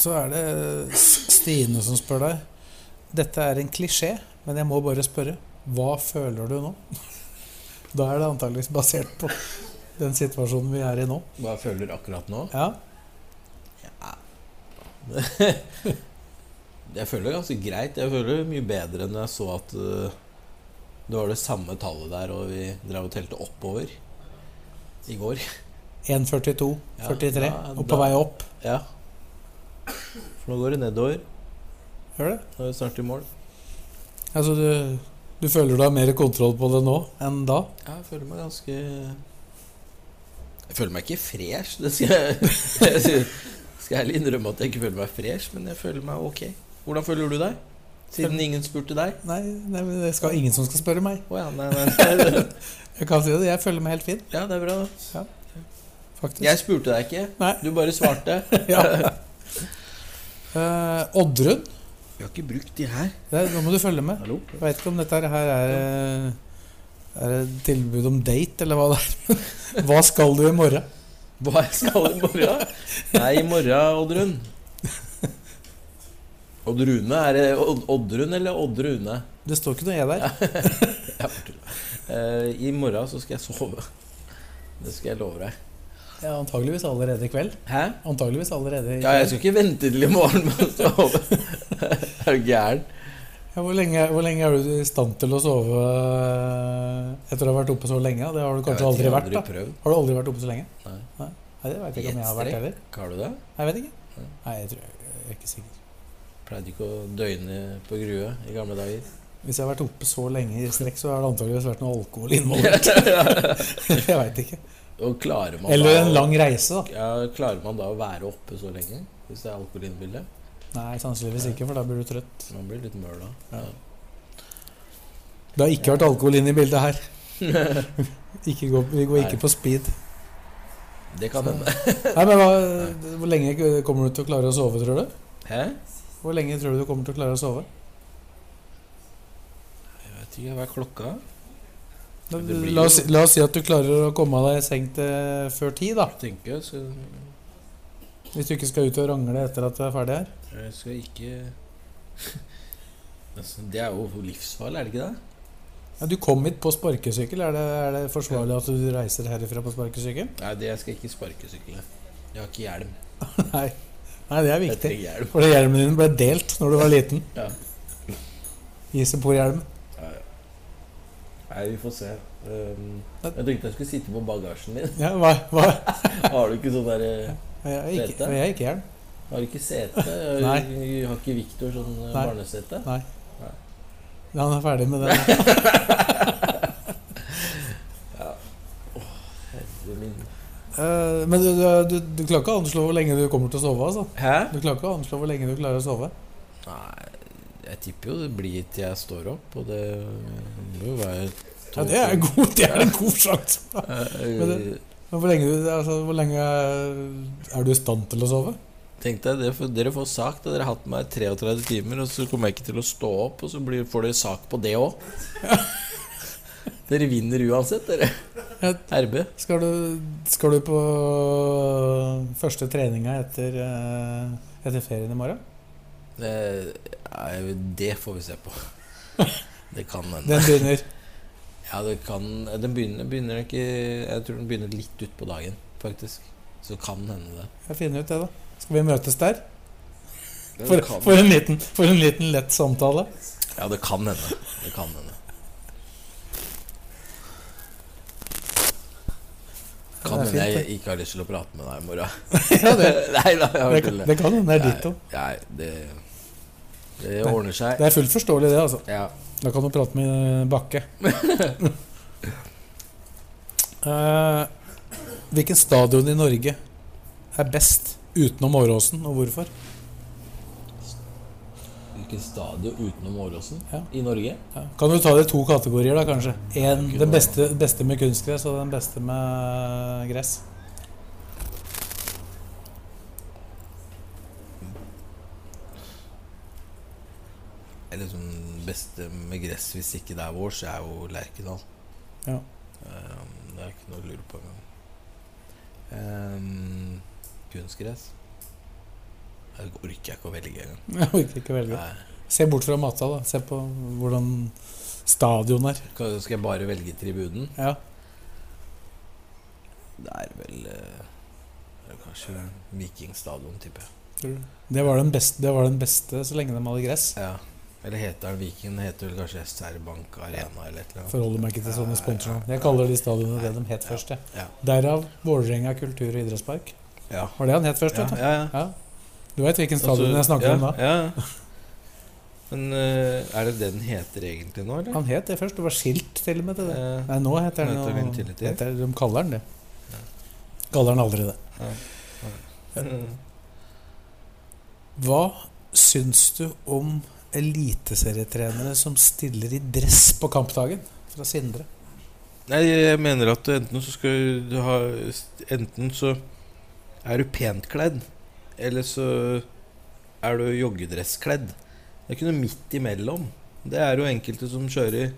så er det Stine som spør deg. Dette er en klisjé, men jeg må bare spørre. Hva føler du nå? Da er det antakeligvis basert på den situasjonen vi er i nå. Hva jeg føler akkurat nå? Ja, Jeg føler det ganske greit. Jeg føler det mye bedre enn jeg så at uh, det var det samme tallet der, og vi drev og telte oppover i går. 1,42, Ja, 43, da- og på da- vei opp. Ja. For nå går det nedover. Gjør det? Nå er vi snart i mål. Altså, du, du føler du har mer kontroll på det nå enn da? Ja, jeg føler meg ganske Jeg føler meg ikke fresh. Det skal jeg, jeg skal ærlig innrømme at jeg ikke føler meg fresh, men jeg føler meg ok. Hvordan føler du deg? Siden ingen spurte deg? Nei, nei men det skal ingen som skal spørre meg. Oh, ja, nei, nei, nei. Jeg kan si det, jeg føler meg helt fin, Ja, det er bra, da. faktisk. Jeg spurte deg ikke. Nei. Du bare svarte. ja. Uh, Oddrun, Vi har ikke brukt de her. det, nå må du følge med. Hallo? Jeg vet ikke om dette her er eh, Er det tilbud om date, eller hva det er. Hva skal du i morgen? Hva jeg skal i morgen? Nei, i morgen, Oddrun. Oddrune? Er det Oddrun eller Oddrune? Det står ikke noe E der. Eh, I morgen så skal jeg sove. Det skal jeg love deg. Ja, antageligvis allerede i kveld. Hæ? Antageligvis allerede i kveld. Ja, jeg skal ikke vente til i morgen med å sove. Er du gæren? Ja, hvor, lenge, hvor lenge er du i stand til å sove eh, etter å ha vært oppe så lenge? Det har du kanskje aldri vært? da prøvd. Har du aldri vært oppe så lenge? Nei. Nei, det vet jeg ikke om jeg har vært heller. Har du det? Nei, Jeg vet ikke. Nei, jeg, tror, jeg er ikke sikker. Pleide ikke å døgne på Grue i gamle dager. Hvis jeg har vært oppe så lenge i strekk, så har det antageligvis vært noe alkohol involvert. jeg veit ikke. Eller en lang reise, da. Ja, Klarer man da å være oppe så lenge? Hvis det er alkohol inne i bildet? Nei, sannsynligvis ikke, for da blir du trøtt. Man blir litt mør da. Ja. Det har ikke vært alkohol inne i bildet her. Ikke gå, vi går ikke Nei. på speed. Det kan hende. Nei, men hva, Hvor lenge kommer du til å klare å sove, tror du? Hæ? Hvor lenge tror du du kommer til å klare å sove? Jeg vet ikke. Hva er klokka? Blir la, oss, la oss si at du klarer å komme deg i seng til før ti, da. Jeg tenker så... Hvis du ikke skal ut og rangle etter at du er ferdig her. Jeg skal ikke Altså, Det er jo livsfarlig, er det ikke det? Ja, du kom hit på sparkesykkel. Er det, er det forsvarlig at du reiser herifra på sparkesykkel? Nei, det jeg skal ikke sparkesykle. Jeg har ikke hjelm. Nei. Nei, det er Jeg viktig. hjelm. For hjelmen din ble delt når du var liten. Ja. Isopor-hjelm. Nei, vi får se. Um, jeg tenkte jeg skulle sitte på bagasjen din. Ja, hva, hva? Har du ikke sånn der uh, Jeg har ikke, jeg har ikke hjelm. Har ikke sete? Har ikke Victor sånn eh, Nei. barnesete? Nei. Nei. Han er ferdig med det. Herre min. Uh, men du, du, du, klarer ikke å anslå hvor lenge du kommer til å sove? altså Hæ? Du klarer ikke å anslå hvor lenge du klarer å sove? Nei, jeg tipper jo det blir til jeg står opp, og det må jo være Ja, Det er, god, det er en god sjanse. Men det- Men hvor lenge, altså, hvor lenge er du i stand til å sove? Tenk deg, dere får, sak. da Dere har hatt meg 33 timer, og så kommer jeg ikke til å stå opp, og så blir, får dere sak på det òg. Dere vinner uansett, dere. RB. Skal du, skal du på første treninga etter, eh, etter ferien i morgen? Det, det får vi se på. Det kan hende. Den begynner. Ja, det kan Den begynner, begynner ikke Jeg tror den begynner litt utpå dagen, faktisk. Så kan hende det. Jeg finner ut det, da. Skal vi møtes der? For, for, en, liten, for en liten lett samtale. ja, det kan hende. Det kan hende. Kan hende jeg ikke har lyst til å prate med deg i morgen. Ja, det, Nei da, det, det kan hende det er ditt òg. Nei, det, det ordner seg. Det er fullt forståelig, det. altså Ja. Da kan du prate med Bakke. uh, hvilken stadion i Norge er best utenom Åråsen, og hvorfor? Hvilket stadion utenom Åråsen Ja. i Norge? Ja. Kan du ta det i to kategorier, da, kanskje? En, den beste, beste med kunstgress og den beste med gress. beste med gress hvis ikke det er vårs, er jo Lerkendal. Ja. Um, det er ikke noe å lure på engang. Um, kunstgress Jeg orker ikke å velge engang. Jeg orker ikke velge. Nei. Se bort fra mata, da. Se på hvordan stadion er. Skal jeg bare velge tribunen? Ja. Det er vel eh, det er kanskje Vikingstadion, tipper jeg. Det var, den beste, det var den beste så lenge de hadde gress. Ja. Eller heter den Viken? Heter vel kanskje SR Bank Arena eller et eller annet. Forholder meg ikke til sånne sponsorer. Jeg kaller de stadionene det de het først. Ja. Derav Vålerenga kultur- og idrettspark. Ja. Var det han het først? Ja, vet du? ja, ja. Ja. Du veit hvilken stadion jeg snakker om da? Ja. Men uh, er det det den heter egentlig nå, eller? Han het det først. Det var skilt til og med til det. Nei, nå heter den noe heter, De kaller den det. Kaller den aldri det. Hva syns du om eliteserietrenere som stiller i dress på kampdagen? Fra Sindre. Nei, jeg mener at enten så skal du ha Enten så er du pent kledd, eller så er du joggedresskledd. Det er ikke noe midt imellom. Det er jo enkelte som kjører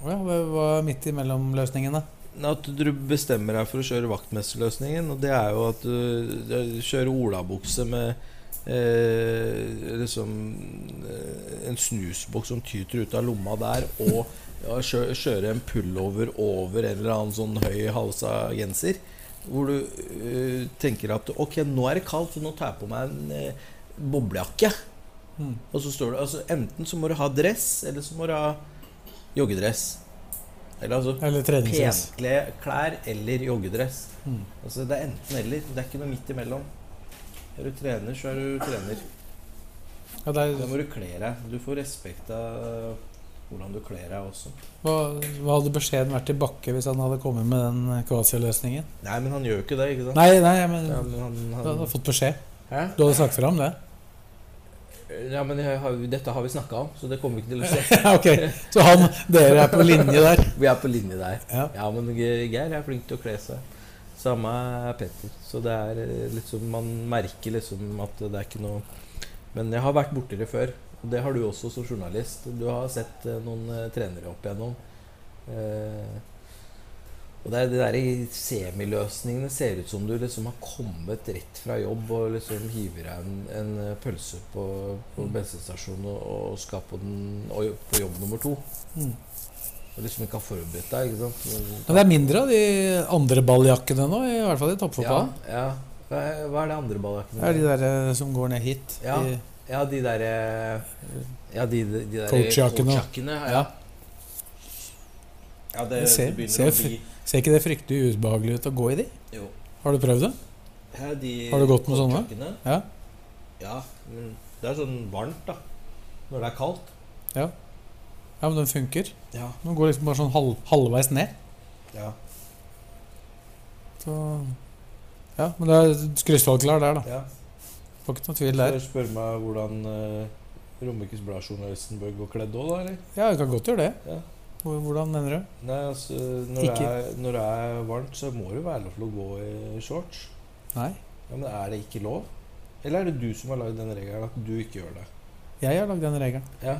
ja, hva er midt imellom løsningen, da? At du bestemmer deg for å kjøre vaktmesterløsningen, og det er jo at du, kjører olabukse med eh, liksom eh, en snusboks som tyter ut av lomma der, og ja, kjø, kjøre en pullover over en eller annen sånn høy halsa genser. Hvor du uh, tenker at ok, nå er det kaldt, så nå tar jeg på meg en uh, boblejakke. Mm. Og så står det altså Enten så må du ha dress, eller så må du ha joggedress. Eller altså Eller. Penkle klær eller joggedress. Mm. Altså Det er enten eller. Det er ikke noe midt imellom. Er du trener, så er du trener. Ja, det Da er, må du kle deg. Du får respekt av hvordan du kler deg også. hva, hva hadde beskjeden vært til Bakke hvis han hadde kommet med den Kroatia-løsningen? Nei, men han gjør jo ikke det, ikke sant? Nei, nei, men Ja, men han, du han, hadde fått beskjed. Hæ? Du hadde sagt fra om det? Ja, men har, dette har vi snakka om, så det kommer vi ikke til å se. Ja, ok. Så han, dere er på linje der? Vi er på linje der. Ja. Ja, men Geir er flink til å kle seg. Samme er Petter. Så det er eh, liksom Man merker liksom at det er ikke noe Men jeg har vært borti det før. Og det har du også som journalist. Du har sett eh, noen eh, trenere opp igjennom. Eh, og det er de der i semiløsningene ser ut som du liksom har kommet rett fra jobb og liksom hiver deg en, en pølse på, på bensinstasjonen og, og skal på, den, og, på jobb nummer to. Mm. Og liksom ikke har forberedt deg. ikke sant? Men det er mindre av de andre balljakkene nå, i hvert fall i toppfotballen. Ja, ja. Hva er, det andre balljakkene? Det er de der som går ned hit. Ja. De, Ja, de derre Ja, de, de der Coachjakkene. coachjakkene, Ja. Ja. ja, det, ser- det begynner ser å bli ser ikke det fryktelig ubehagelig ut å gå i de? Jo. Har du prøvd det? Ja, de Har du gått med sånne? Ja. Ja, men det er sånn varmt, da. Når det er kaldt. Ja, ja men den funker. Ja. Den går liksom bare sånn halv, halvveis ned. Ja. Så Ja, men det er krystallklar der, da. ja. Får ikke noe tvil der. Så spør meg hvordan uh, Romerikes Blad-journalisten bør gå kledd òg, da? eller? Ja, vi kan godt gjøre det. Ja. Hvordan mener du? Nei, altså, når, det er, når det er varmt, så må det være lov til å gå i shorts. Nei. Ja, Men er det ikke lov? Eller er det du som har lagd den regelen at du ikke gjør det? Jeg har lagd den regelen. Ja.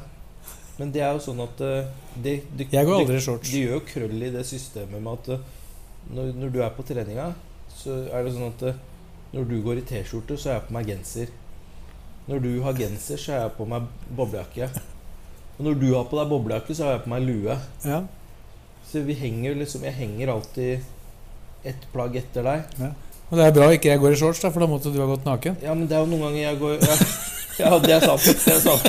Men det er jo sånn at uh, de, de, Jeg går aldri i shorts. De gjør jo krøll i det systemet med at uh, når, når du er på treninga, så er det sånn at eh, når du går i T-skjorte, så har jeg på meg genser. Når du har genser, så har jeg på meg boblejakke. Og når du har på deg boblejakke, så har jeg på meg lue. Ja. Så vi henger liksom Jeg henger alltid ett plagg etter deg. Og det er bra ikke jeg går i shorts, da, for da måtte du ha gått naken. Ja, men det er jo noen ganger jeg går Ja, ja det er sant. Det er sant.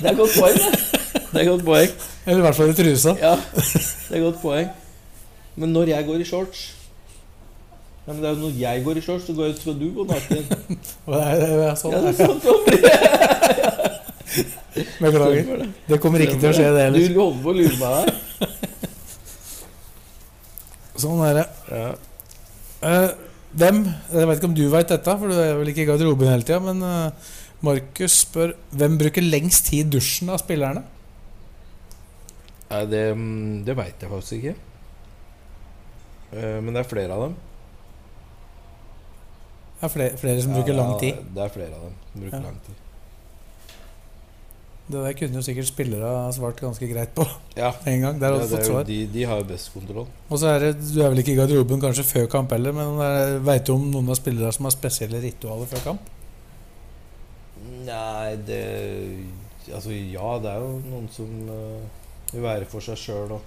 Det er godt poeng, det. Det er godt poeng. Eller i hvert fall i trusa. Ja, det er godt poeng. Men når jeg går i shorts ja, men det er jo Når jeg går i shorts, så går jeg, skal du gå naken. Det er, det er sånn. Ja, det er sånn det blir. Beklager. Det kommer ikke til å skje, det heller. Du holder på å lure meg her. Sånn er det. Ja. Eh, hvem Jeg vet ikke om du veit dette, for du er vel ikke i garderoben hele tida, men eh, Markus spør hvem bruker lengst tid i dusjen av spillerne? Nei, det, mm, det veit jeg faktisk ikke. Eh, Men det er flere av dem. Det er flere, flere som Ja, bruker lang ja, tid. Det er flere av dem som bruker Ja. lang tid. Det der kunne jo sikkert spillere ha svart ganske greit på Ja, en gang. Der ja hadde fått svar. de, de har jo best kontroll. Og så er det, Du er vel ikke i garderoben kanskje før kamp heller, men veit du om noen av spillere som har spesielle ritualer før kamp? Nei, det Altså, ja, det er jo noen som uh, vil være for seg sjøl og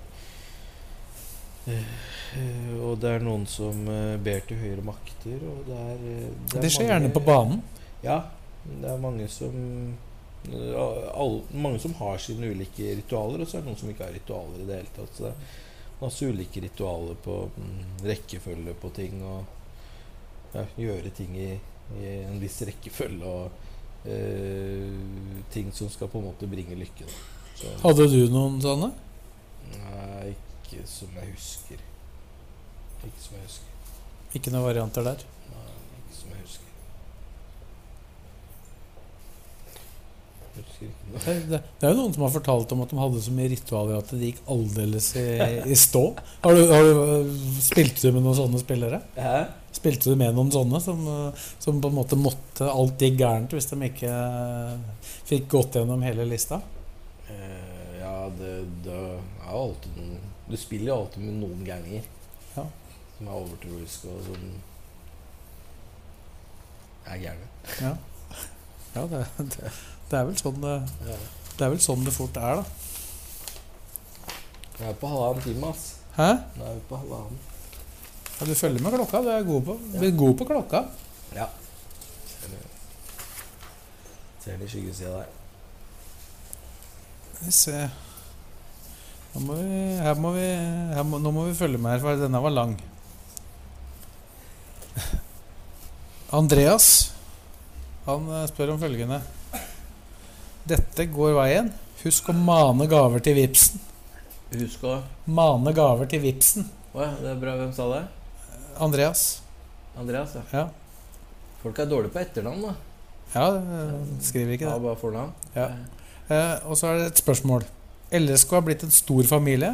Og det er noen som eh, ber til høyere makter, og det er eh, Det, er skjer mange- gjerne på banen. Ja, det er mange som all, Mange som har sine ulike ritualer, og så er det noen som ikke har ritualer i det hele tatt. Så det er masse ulike ritualer på mm, rekkefølge på ting, og ja, gjøre ting i, i en viss rekkefølge, og uh, ting som skal på en måte bringe lykke. Så, Hadde du noen sånne? nei, ikke som jeg husker. Ikke som jeg husker. Ikke noen varianter der? Nei, ikke som jeg husker. Jeg husker ikke noe. Det, det, det er jo noen som har fortalt om at de hadde så mye ritualer at det gikk aldeles i, i stå. Har du, har du, spilte du med noen sånne spillere? Hæ? Spilte du med noen sånne som, eh, som på en måte måtte Alt gikk gærent hvis de ikke eh, fikk gått gjennom hele lista? Eh, ja, det, det er alltid noen Du spiller jo alltid med noen ganger Ja. som er overtroiske og som er gærne. Ja, ja det, det, det er vel sånn det, Ja. det er vel sånn det fort er, da. Jeg er på halvannen time, ass. Hæ? Nå er vi på halvannen. Ja, du følger med klokka. Du er god på, er god på klokka. Ja. Ser det i skyggesida der. Skal vi se Nå må vi, her må vi, her må, Nå må vi følge med her, for denne var lang. Andreas Han eh, spør om følgende. Dette går veien. Husk å mane gaver til Vipsen. Husk å Mane gaver til Vipsen. Å ja, det er bra. Hvem sa det? Andreas. Andreas, ja. Ja, Folk er dårlige på etternavn, da. ja eh, skriver ikke det. Ja, bare fornavn. Ja. Eh, og så er det et spørsmål. LSK har blitt en stor familie.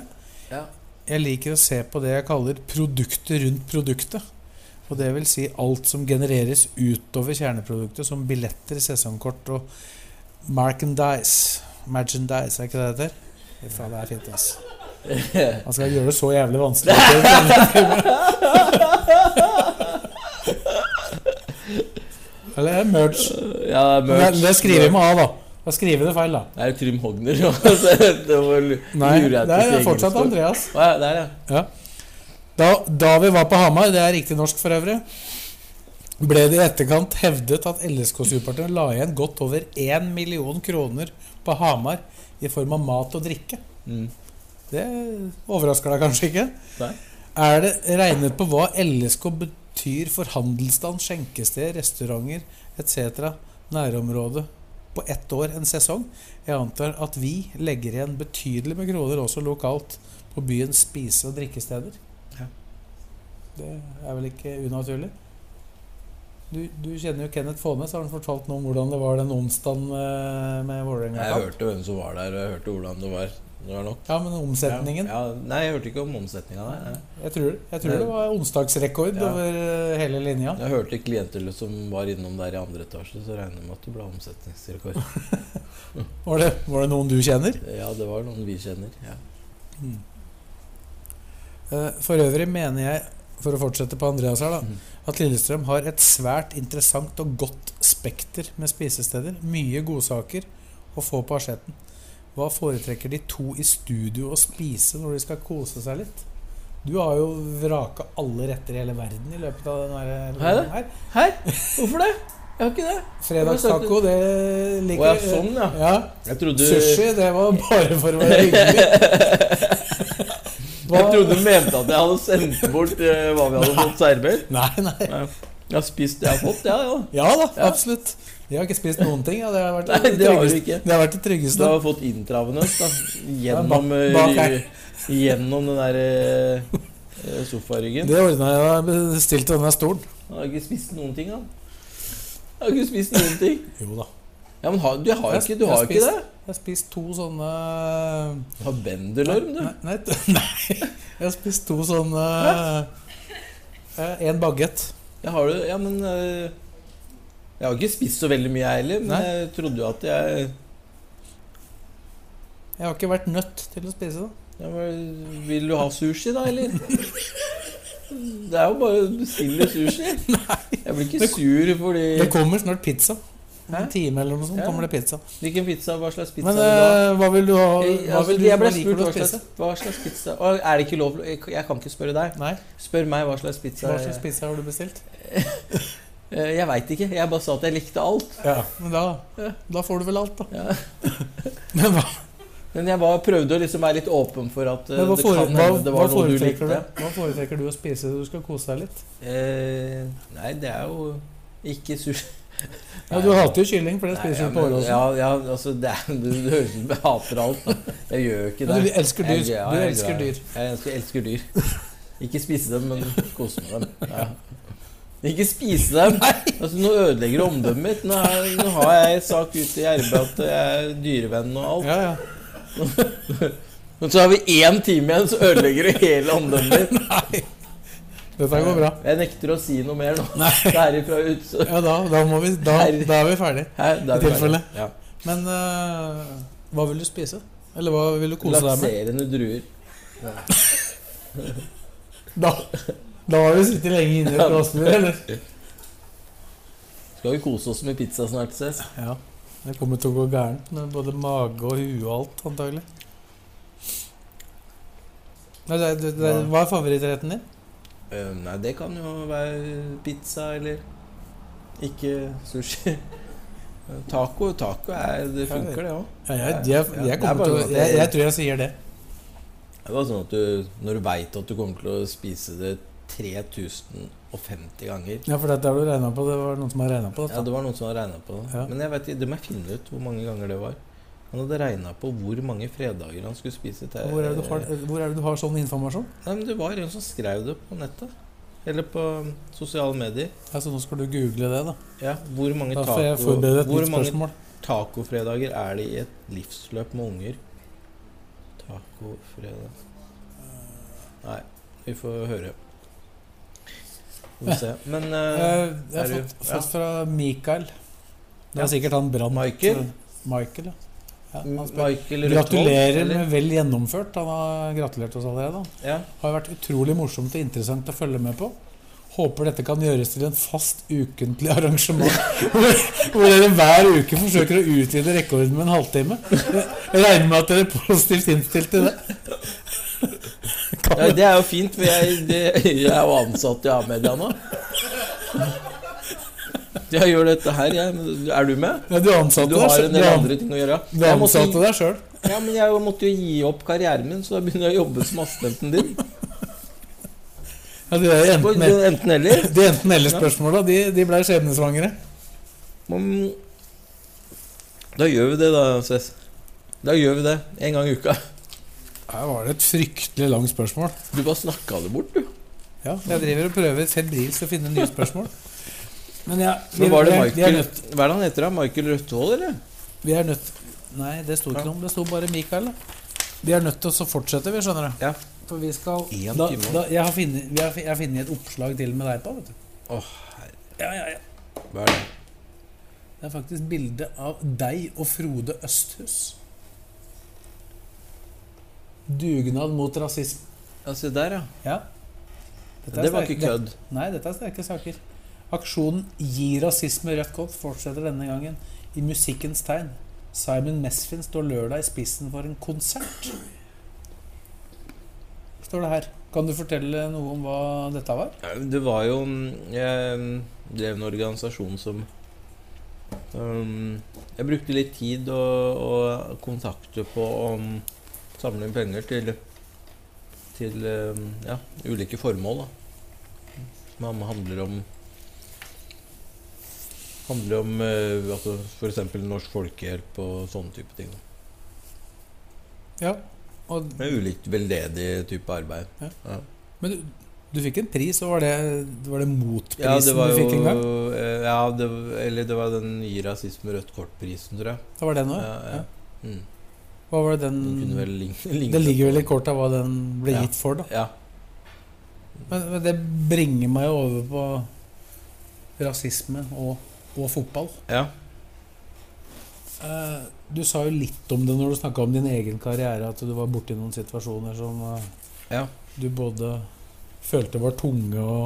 Ja. Jeg liker å se på det jeg kaller produktet rundt produktet. Og det vil si alt som genereres utover kjerneproduktet, som billetter, sesongkort og merchandise. Merchandise, er ikke det det heter? Fy det er fint, ass. Man skal gjøre det så jævlig vanskelig. Eller merge. Ja, er Det, det skriver vi med A, da. Da skriver du det feil, da. Det er jo Trym Hogner. Nei, det er fortsatt. Andreas. Å ja, det er det. Ja. Da, da vi var på Hamar, det er riktig norsk for øvrig, ble det i etterkant hevdet at LSK-supporterne la igjen godt over 1 million kroner på Hamar i form av mat og drikke. Mm. Det overrasker deg kanskje ikke? Nei. Er det regnet på hva LSK betyr for handelsstand, skjenkested, restauranter etc. nærområdet på ett år, en sesong? Jeg antar at vi legger igjen betydelig med kroner også lokalt på byens spise- og drikkesteder. Ja. Det er vel ikke unaturlig? Du, du kjenner jo Kenneth Faanes. Har han fortalt noe om hvordan det var den onsdagen med, med Vålerenga? Jeg hørte hvem som var der, og jeg hørte hvordan det var. Det var nok. Ja, men omsetningen Ja, ja. Nei, jeg hørte ikke om omsetninga der. Jeg, tror, jeg tror det var onsdagsrekord over eh, hele linja. jeg hørte klienter som var innom der i andre etasje, så regner jeg med at det ble omsetningsrekord. Var det, var det noen du kjenner? Ja, det var noen vi kjenner. Ja. Eh, For øvrig mener jeg, for å fortsette på Andreas her, da, Mhm. at Lillestrøm har et svært interessant og godt spekter med spisesteder. Mye godsaker å få på asjetten. Hva foretrekker de to i studio å spise når de skal kose seg litt? Du har jo vraka alle retter i hele verden i løpet av Har her. Her? Hvorfor det? Jeg har ikke det. Fredagstaco, det liker jeg. sånn, ja. ja. Jeg trodde, Sushi, det var bare for å være hyggelig. jeg trodde du mente at jeg hadde sendt bort eh, hva vi hadde fått servert. Nei, nei. Nei. Jeg har spist det jeg har fått, ja. ja. Ja da, Ja. absolutt. Jeg har ikke spist noen ting. Ja. Det, har vært Nei, det har du ikke. det har vært det Du har fått intravenøst da gjennom, eh, gjennom den der uh, sofaryggen. Det ordna jeg da jeg bestilte denne stolen. Jeg har ikke spist noen ting, da. Jeg har ikke spist noen ting. Jo da. Ja, men har, du har ikke, du har spist, ikke det? Jeg har spist to sånne Du har bendelorm, du. Nei, nei, nei. Jeg har spist to sånne En bagett. Det har det, Ja, men eh, Jeg har ikke spist så veldig mye, jeg heller. Men Nei. jeg trodde jo at jeg Jeg har ikke vært nødt til å spise det. Ja, men vil du ha sushi, da, eller? Det er jo bare å bestille sushi. Nei. Jeg blir ikke sur fordi Det kommer snart pizza. En time eller noe sånt Ja. kommer det pizza. Hvilken pizza? Hva slags pizza Men vil du ha? eh, hva vil du ha? Hva altså, vil du, jeg ble spurt hva slags, hva slags pizza Og Er det ikke lov Jeg jeg kan ikke spørre deg. Nei. Spør meg hva slags pizza Hva slags pizza har du bestilt? Eh, Jeg veit ikke. Jeg bare sa at jeg likte alt. Ja, men da, da får du vel alt, da. Ja. Men hva, Men jeg bare prøvde å liksom være litt åpen for at eh, hva, det kan hende det var noe du likte. du, hva foretrekker du å spise når du skal kose deg litt? Eh, nei, det er jo ikke sushi. Ja, Du hater jo kylling, for det spiser du på Åråsen. Ja, ja, altså det, er, du, det høres ut som jeg hater alt. Da. Jeg gjør jo ikke det. Men du elsker dyr. Jeg, ja, Du er elsker dyr. Jeg elsker, elsker dyr. Ikke spise dem, men kose med dem. Ja. Ikke spise dem! Altså, nå ødelegger du omdømmet mitt. Nå, er, nå har jeg sak ute i RB at jeg er dyrevenn og alt. Ja, ja. Men så har vi én time igjen, så ødelegger du hele omdømmet mitt. Nei. Dette går bra. Jeg nekter å si noe mer nå. Nei. Derifra ut, så Ja, da, da, vi, da, da er vi ferdig. Her, der I tilfelle. Ja. Men uh, hva vil du spise? Eller hva vil du kose deg med? Lakserende druer. Da, da har du sittet lenge inne i et glassbur, eller? Skal vi kose oss med pizza snart, ses? Ja. Det kommer til å gå gærent med både mage og hue og alt, antagelig. Hva er favorittretten din? Eh, nei, det kan jo være pizza eller ikke sushi. Taco taco er, det funker, det òg. Ja, jeg, jeg, jeg, sånn jeg, jeg tror jeg sier det. Det var sånn at du, Når du veit at du kommer til å spise det 3050 ganger Ja, for dette har du regna på. Det var noen som har regna på det. Ja, det var noen som har på det. Ja. Men jeg vet, det må jeg finne ut hvor mange ganger det var. Han hadde regna på hvor mange fredager han skulle spise til Hvor er, det du har, hvor er det du har sånn informasjon? Nei, men Det var en som skrev det på nettet. Eller på um, sosiale medier. Altså, nå skal du google det, da. Ja, Hvor mange, Da får jeg taco, et hvor mange tacofredager er det i et livsløp med unger? Tacofredag Nei, vi får høre. Vi får se. Men eh, Eh, Jeg har du- fått, ja. fått fra Mikael. Det Ja. er sikkert han Brann. Michael? Michael, ja. Ja. Gratulerer eller? med vel gjennomført. Han har gratulert oss allerede. Ja. Har vært utrolig morsomt og interessant å følge med på. Håper dette kan gjøres til en fast ukentlig arrangement. hvor, hvor dere hver uke forsøker å utvide rekorden med en halvtime. Jeg regner med at dere er positivt innstilt til det. ja, det er jo fint, for jeg, det, jeg er jo ansatt i A-media nå. Jeg gjør dette her, jeg. Er du med? Ja, du ansatte Du har en del andre ting å gjøre. Du ansatte deg sjøl. ja, men jeg måtte jo gi opp karrieren min, så da begynner jeg å jobbe som assistenten din. Ja, de På enten- Enten eller. de enten-eller-spørsmåla de, de ble skjebnesvangre. Da gjør vi det, da, Cess. Da gjør vi det. En gang i uka. Her var det et fryktelig langt spørsmål. Du bare snakka det bort, du. Ja, jeg driver og prøver febrilsk å finne nye spørsmål. Men ja, vi, Men var det er- vi, Hva er det han heter? da? Michael Rødtvold, eller? vi er nødt Nei, det sto ikke noe om det. sto bare Mikael. Da. Vi er nødt til å fortsette, vi, skjønner du. Ja. For vi skal En da, time. da, jeg, har funnet, har, jeg har funnet et oppslag til med deg på. vet du Åh, herre. Ja, ja, ja. Hva er det? Det er faktisk bilde av deg og Frode Østhus. Dugnad mot rasisme. Ja, se der, ja. Ja. Dette er Det var sterke- ikke kødd. Nei, dette er sterke saker. Aksjonen Gi rasisme rødt kort fortsetter denne gangen i musikkens tegn. Simon Mesfin står lørdag i spissen for en konsert. Står det her. Kan du fortelle noe om hva dette var? Det var jo Jeg mm, drev en organisasjon som um, Jeg brukte litt tid og, og kontakter på å samle inn penger til Til um, ja, ulike formål. da Som handler om Handler om uh, altså f.eks. Norsk Folkehjelp og sånne type ting. Ja. Og, Med ulikt veldedig type arbeid. Ja. Ja. men du, du fikk en pris, og var det, var det motprisen Ja, det var du fikk en gang? eh, Ja, det, eller det var den Gi rasisme rødt kort-prisen, tror jeg. Det var den òg? Ja. Mm. Hva var det den Den Det ligger vel i kortet hva den ble gitt for, da. Ja. Men, men det bringer meg over på rasisme og, og fotball. ja. Uh, du sa jo litt om det når du snakka om din egen karriere, at du var borti noen situasjoner som uh, Ja. du både følte var tunge å,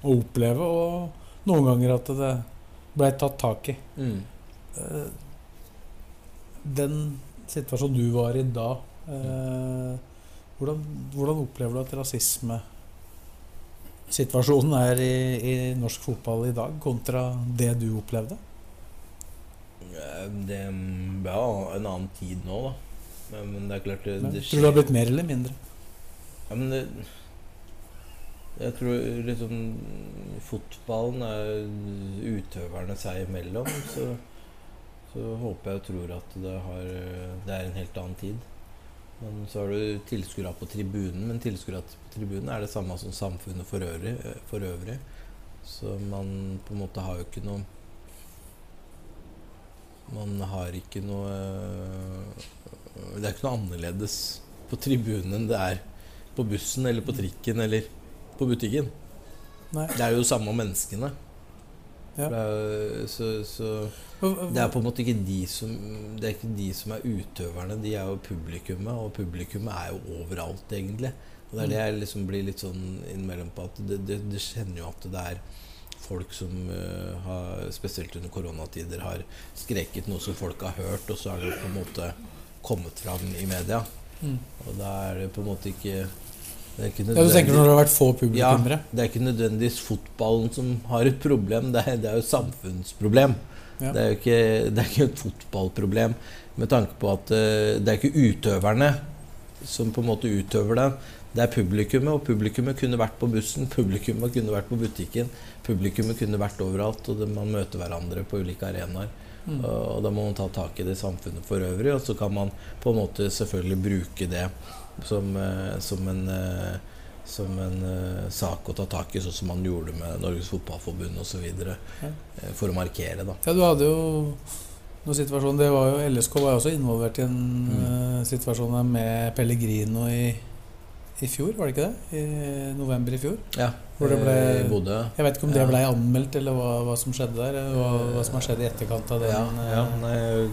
å oppleve, og noen ganger at det blei tatt tak i. Mm. Uh, den situasjonen du var i da, eh, hvordan, hvordan opplever du at rasismesituasjonen er i, i norsk fotball i dag, kontra det du opplevde? Det ja, en annen tid nå, da. Men, det er klart det, det tror du det har blitt mer eller mindre? Ja, men det Jeg tror liksom Fotballen er utøverne seg imellom, så, så håper jeg og tror at det, har, det er en helt annen tid. Men så har du tilskuere på tribunen, men tilskuere på tribunen er det samme som samfunnet for øvrig, for øvrig. Så man på en måte har jo ikke noe Man har ikke noe Det er ikke noe annerledes på tribunen enn det er på bussen eller på trikken eller på butikken. Nei. Det er jo samme menneskene. Ja. Er, så, så det er på en måte ikke de som Det er ikke de som er utøverne, de er jo publikummet, og publikummet er jo overalt, egentlig. Og det er det jeg liksom blir litt sånn innimellom på at det, det, det kjenner jo at det er folk som uh, har, spesielt under koronatider, har skreket noe som folk har hørt, og så har det på en måte kommet fram i media. Mm. Og da er det på en måte ikke Ja, du tenker når det har vært få ja, det er ikke nødvendigvis fotballen som har et problem, det er, det er jo et samfunnsproblem. Ja. Det er jo ikke, det er ikke et fotballproblem med tanke på at eh, det er ikke utøverne som på en måte utøver det. Det er publikummet, og publikummet kunne vært på bussen, publikummet kunne vært på butikken, publikummet kunne vært overalt, og det, man møter hverandre på ulike arenaer. Mm. Og, og da må man ta tak i det samfunnet for øvrig, og så kan man på en måte selvfølgelig bruke det som, eh, som en eh, som en eh, sak å ta tak i, sånn som man gjorde med Norges Fotballforbund osv. Ja. For å markere, da. Ja, du hadde jo noen situasjoner det var jo, LSK var jo også involvert i en Mm. situasjon med Pellegrino i, i fjor, var det ikke det? I november i fjor. Ja, Hvor det ble- i Bodø. Jeg vet ikke om det Ja. ble anmeldt, eller hva, hva som skjedde der. Hva, hva som har skjedd i etterkant av den. Ja, ja nei,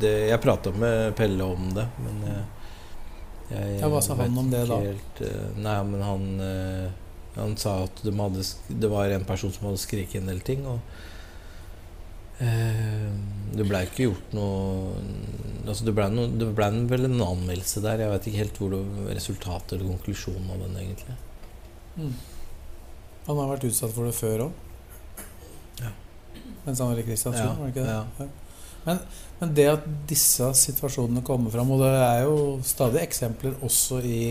det, jeg prata med Pelle om det, men jeg, jeg Ja, hva sa han om det da? Helt, eh, nei, men han, eh, han sa at de hadde, det var en person som hadde skriket en del ting. Og eh, det blei ikke gjort noe Altså det blei ble vel en anmeldelse der. Jeg vet ikke helt hvor det resultatet eller konklusjonen av den egentlig. mm. Han har vært utsatt for det før òg. Ja. Mens han var i Kristiansund, Ja, var det ikke det? ja. Men, men det at disse situasjonene kommer fram, og det er jo stadig eksempler også i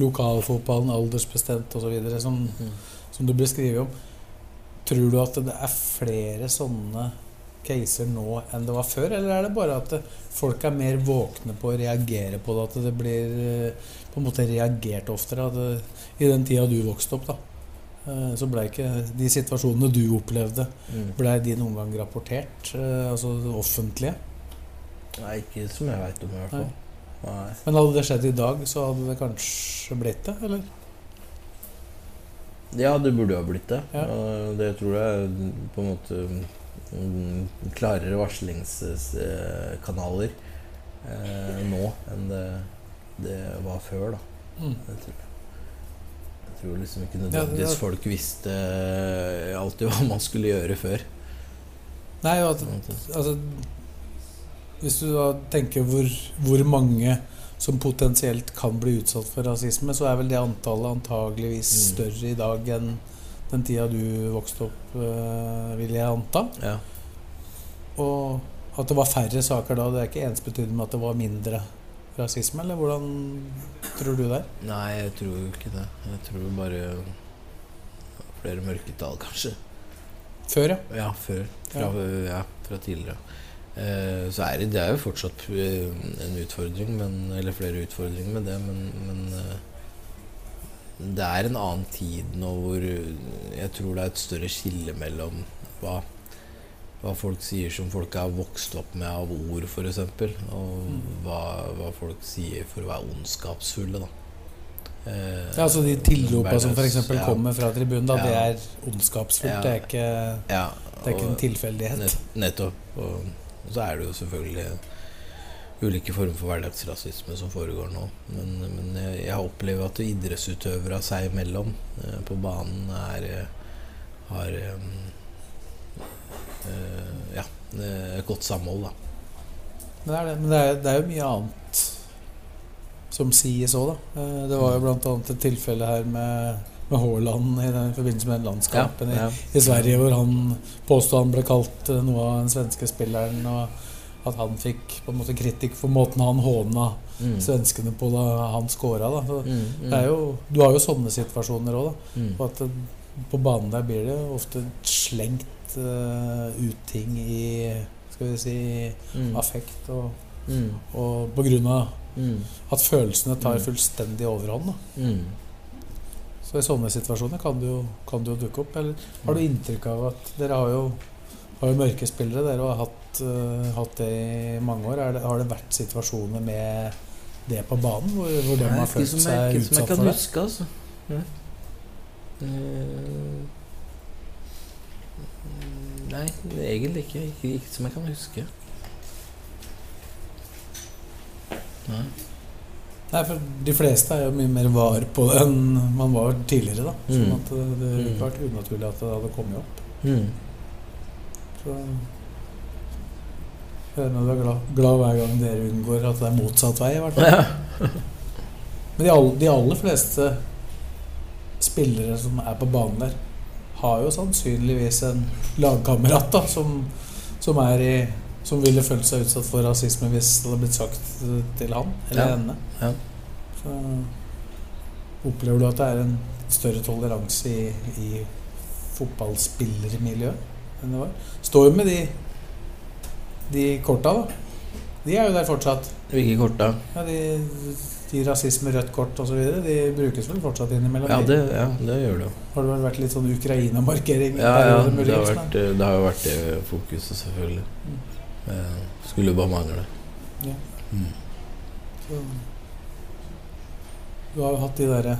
lokalfotballen, aldersbestemt osv., som, Mm. som du beskriver om. Tror du at det er flere sånne caser nå enn det var før, eller er det bare at folk er mer våkne på å reagere på det, at det blir eh, på en måte reagert oftere? Det, I den tida du vokste opp, da, eh, så blei ikke de situasjonene du opplevde, Mm. blei de noen gang rapportert, eh, altså offentlige? Nei, ikke som jeg veit om, i hvert fall. Nei. Men hadde det skjedd i dag, så hadde det kanskje blitt det, eller? Ja, det burde jo ha blitt det. Ja. Det tror jeg på en måte mm, klarere varslingskanaler eh, nå enn det, det var før, da. Mm. Det tror, jeg tror liksom ikke nødvendigvis folk visste alltid hva man skulle gjøre før. Nei, jo at altså, Hvis du da tenker hvor, hvor mange som potensielt kan bli utsatt for rasisme, så er vel det antallet antageligvis Mm. større i dag enn den tida du vokste opp, øh, vil jeg anta. Ja. Og at det var færre saker da, det er ikke ensbetydende med at det var mindre rasisme, eller hvordan tror du det? Nei, jeg tror jo ikke det. Jeg tror bare flere mørketall, kanskje. Før, ja. Ja, før. Fra, ja. fra tidligere. Eh, så er det, det er jo fortsatt eh, en utfordring, men, eller flere utfordringer med det, men, men eh, det er en annen tid nå hvor jeg tror det er et større skille mellom hva, hva folk sier som folk har vokst opp med av ord, f.eks., og hva, hva folk sier for å være ondskapsfulle. da. Eh, ja altså De tilropa som f.eks. ja. kommer fra tribunen, da, det er ondskapsfullt. Ja. Det er ikke, ja, det er ikke en tilfeldighet. Nett, nettopp. Og så er det jo selvfølgelig ulike former for hverdagsrasisme som foregår nå. Men, men jeg, jeg opplever at idrettsutøvere seg imellom eh, på banen er eh, har eh, ja, et godt samhold, da. Men, det er, det, men det, er, det er jo mye annet som sies òg, da. Eh, Det var jo bl.a. et tilfelle her med, med Haaland i, den, forbindelse med den landskampen Ja, ja. i, i Sverige, hvor han påstod han ble kalt eh, noe av den svenske spilleren, og at han fikk på en måte kritikk for måten han håna Mm. svenskene på da han scora. Da. Mm, mm, det er jo, du har jo sånne situasjoner òg, mm. Og at det, på banen der blir det ofte slengt eh, ut ting i skal vi si Mm. affekt, og, Mm. og på grunn av Mm. at følelsene tar Mm. fullstendig overhånd. Mm. Så i sånne situasjoner kan det jo, kan det jo dukke opp. Eller har du inntrykk av at dere har jo, har jo mørke spillere, dere har hatt, uh, hatt det i mange år. Det, har det vært situasjoner med det på banen hvor, hvor de har følt seg utsatt jeg, det? ikke som jeg kan huske, altså. Ja. Nei, egentlig ikke. ikke. Ikke som jeg kan huske. Nei. Nei, for De fleste er jo mye mer var på det enn man var tidligere. da Sånn Mm. at det, ville Mm. ikke vært unaturlig at det hadde kommet opp. Mm. Så jeg er glad, glad hver gang dere unngår at det er motsatt vei. i hvert fall. Men de, all, de aller fleste spillere som er på banen der, har jo sannsynligvis en lagkamerat da, som, som i som ville følt seg utsatt for rasisme hvis det hadde blitt sagt til han eller Ja. henne. Ja. Så opplever du at det er en større toleranse i, i fotballspillermiljøet enn det var? Står jo med de, de korta, da. De er jo der fortsatt. Hvilke kort da? Ja, de, de rasisme, rødt kort osv. De brukes vel fortsatt innimellom? Ja, det, ja, det gjør det jo. Har det vel vært litt sånn Ukraina-markering? Ja, ja, det har, vært, det har jo vært det fokuset, selvfølgelig. Eh, Skulle bare mangle. Ja. Mm. Så, du har jo hatt de derre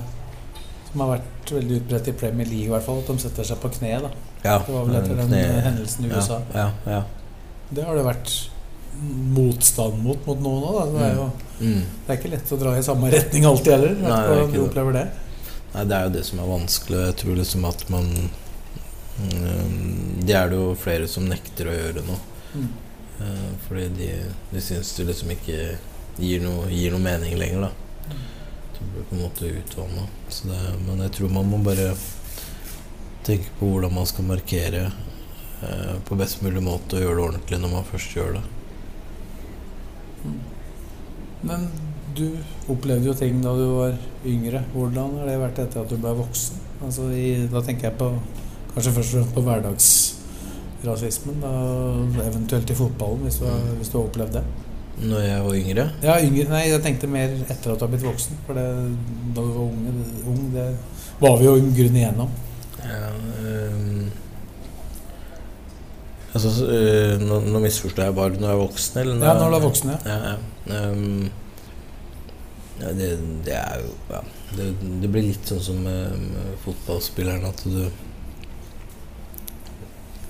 som har vært veldig utbredt i Premier League, i hvert fall. At de setter seg på kne. da Ja, Det var vel etter den kne- hendelsen i USA. Ja, ja, ja. Det har det vært motstand mot mot noen òg. Det, er jo- Mm. det er ikke lett å dra i samme retning alltid heller. Nei, det er ikke du opplever det? Nei, det er jo det som er vanskelig. Jeg tror liksom at man mm, Det er det jo flere som nekter å gjøre nå. Mm. Eh, Fordi de, de syns det liksom ikke gir noe, gir noe mening lenger, da. Det blir på en måte utvanna. Men jeg tror man må bare tenke på hvordan man skal markere eh, på best mulig måte og gjøre det ordentlig når man først gjør det. Men du opplevde jo ting da du var yngre. Hvordan har det vært etter at du ble voksen? Altså i, da tenker jeg på kanskje først og fremst på hverdagsrasismen. Da, eventuelt i fotballen, hvis du, har, hvis du har opplevd det. Når jeg var yngre Ja, yngre, nei, jeg tenkte mer etter at du har blitt voksen. For det, da du var unge, det, ung, det var vi jo i grunn igjennom. Ja, um, altså, så, eh, nå, nå misforstår jeg bare når jeg er voksen, eller? Ja, når du er voksen, ja. Ja, ja. Ehm, ja det, det er jo ja, det, det blir litt sånn som med, med fotballspilleren at du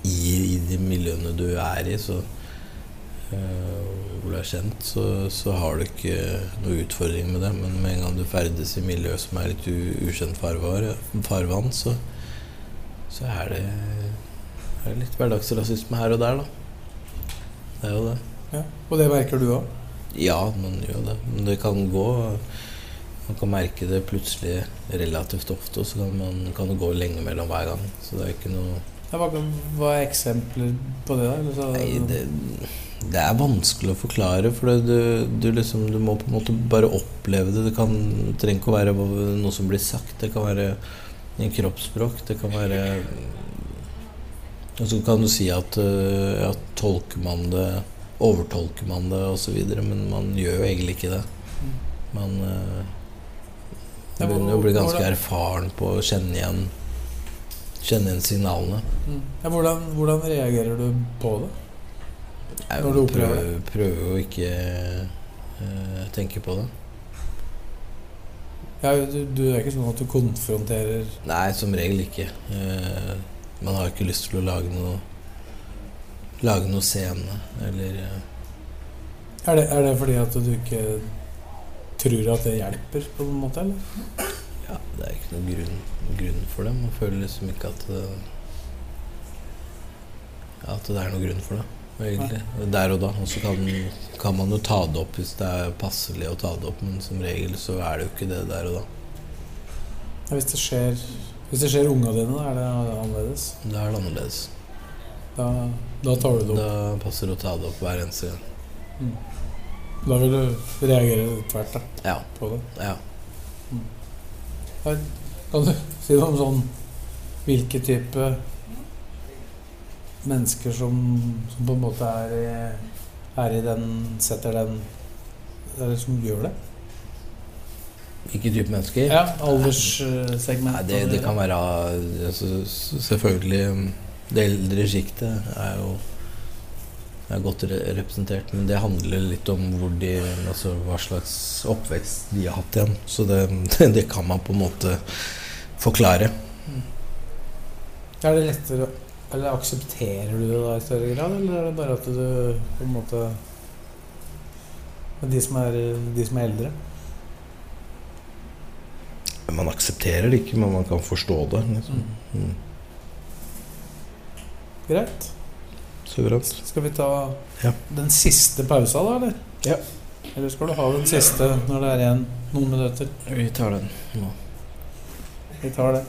i, I de miljøene du er i, så uh, hvor du er kjent, så, så har du ikke noe utfordring med det. Men med en gang du ferdes i miljø som er litt u, ukjent farvann, så, så er det, er litt hverdagsrasisme her og der, da. Det er jo det. ja. Og det merker du òg? Ja, man gjør det. Men det kan gå Man kan merke det plutselig relativt ofte, og så kan, man, kan det gå lenge mellom hver gang. Så det er ikke noe Hva, hva er eksempler på det? da? Nei, det, det er vanskelig å forklare, for du, du, liksom, du må på en måte bare oppleve det. Det kan, det trenger ikke å være noe som blir sagt. Det kan være en kroppsspråk. Det kan være Og så kan du si at, ja, tolker man det Overtolker man det osv., men man gjør jo egentlig ikke det. Man uh, begynner å bli ganske erfaren på å kjenne igjen Kjenne igjen signalene. Mm. ja, hvordan, hvordan reagerer du på det? Jeg Når du opplever prøver, prøver å ikke uh, tenke på det. Ja, du, du er ikke sånn at du konfronterer Nei, som regel ikke. Uh, man har ikke lyst til å lage noe lage noe scene, eller eh, Er det, er det fordi at du ikke tror at det hjelper, på en måte? eller? Ja, det er ikke noen grunn, grunn for det. Man føler liksom ikke at det, At det er noen grunn for det, egentlig. Der og da. Og så kan, kan man jo ta det opp hvis det er passelig å ta det opp, men som regel så er det jo ikke det der og da. Ja, Hvis det skjer Hvis det skjer unga dine, da er det annerledes. Da er det annerledes. Da, da tar du det opp. Da passer det å ta det opp hver eneste gang. Da vil du reagere tvert da, Ja. på det. ja. Her, Kan du si noe om sånn Hvilke type mennesker som, som på en måte er i, er i den Setter den Eller som gjør det? Hvilke type mennesker? Ja, Alderssegment. Det, det kan være altså, Selvfølgelig um, Det eldre sjiktet er jo er godt re representert, men det handler litt om de, altså, hva slags oppvekst de har hatt igjen. Så det, det kan man på en måte forklare. Er det lettere Eller aksepterer du det da i større grad, eller er det bare at du på en måte De som er, de som er eldre? Man aksepterer det ikke, men man kan forstå det. Liksom. Mm. Greit. Suverent. Skal vi ta Ja. den siste pausa, da, eller? Ja. Eller skal du ha den siste når det er igjen noen minutter? Vi tar den nå. Vi tar det.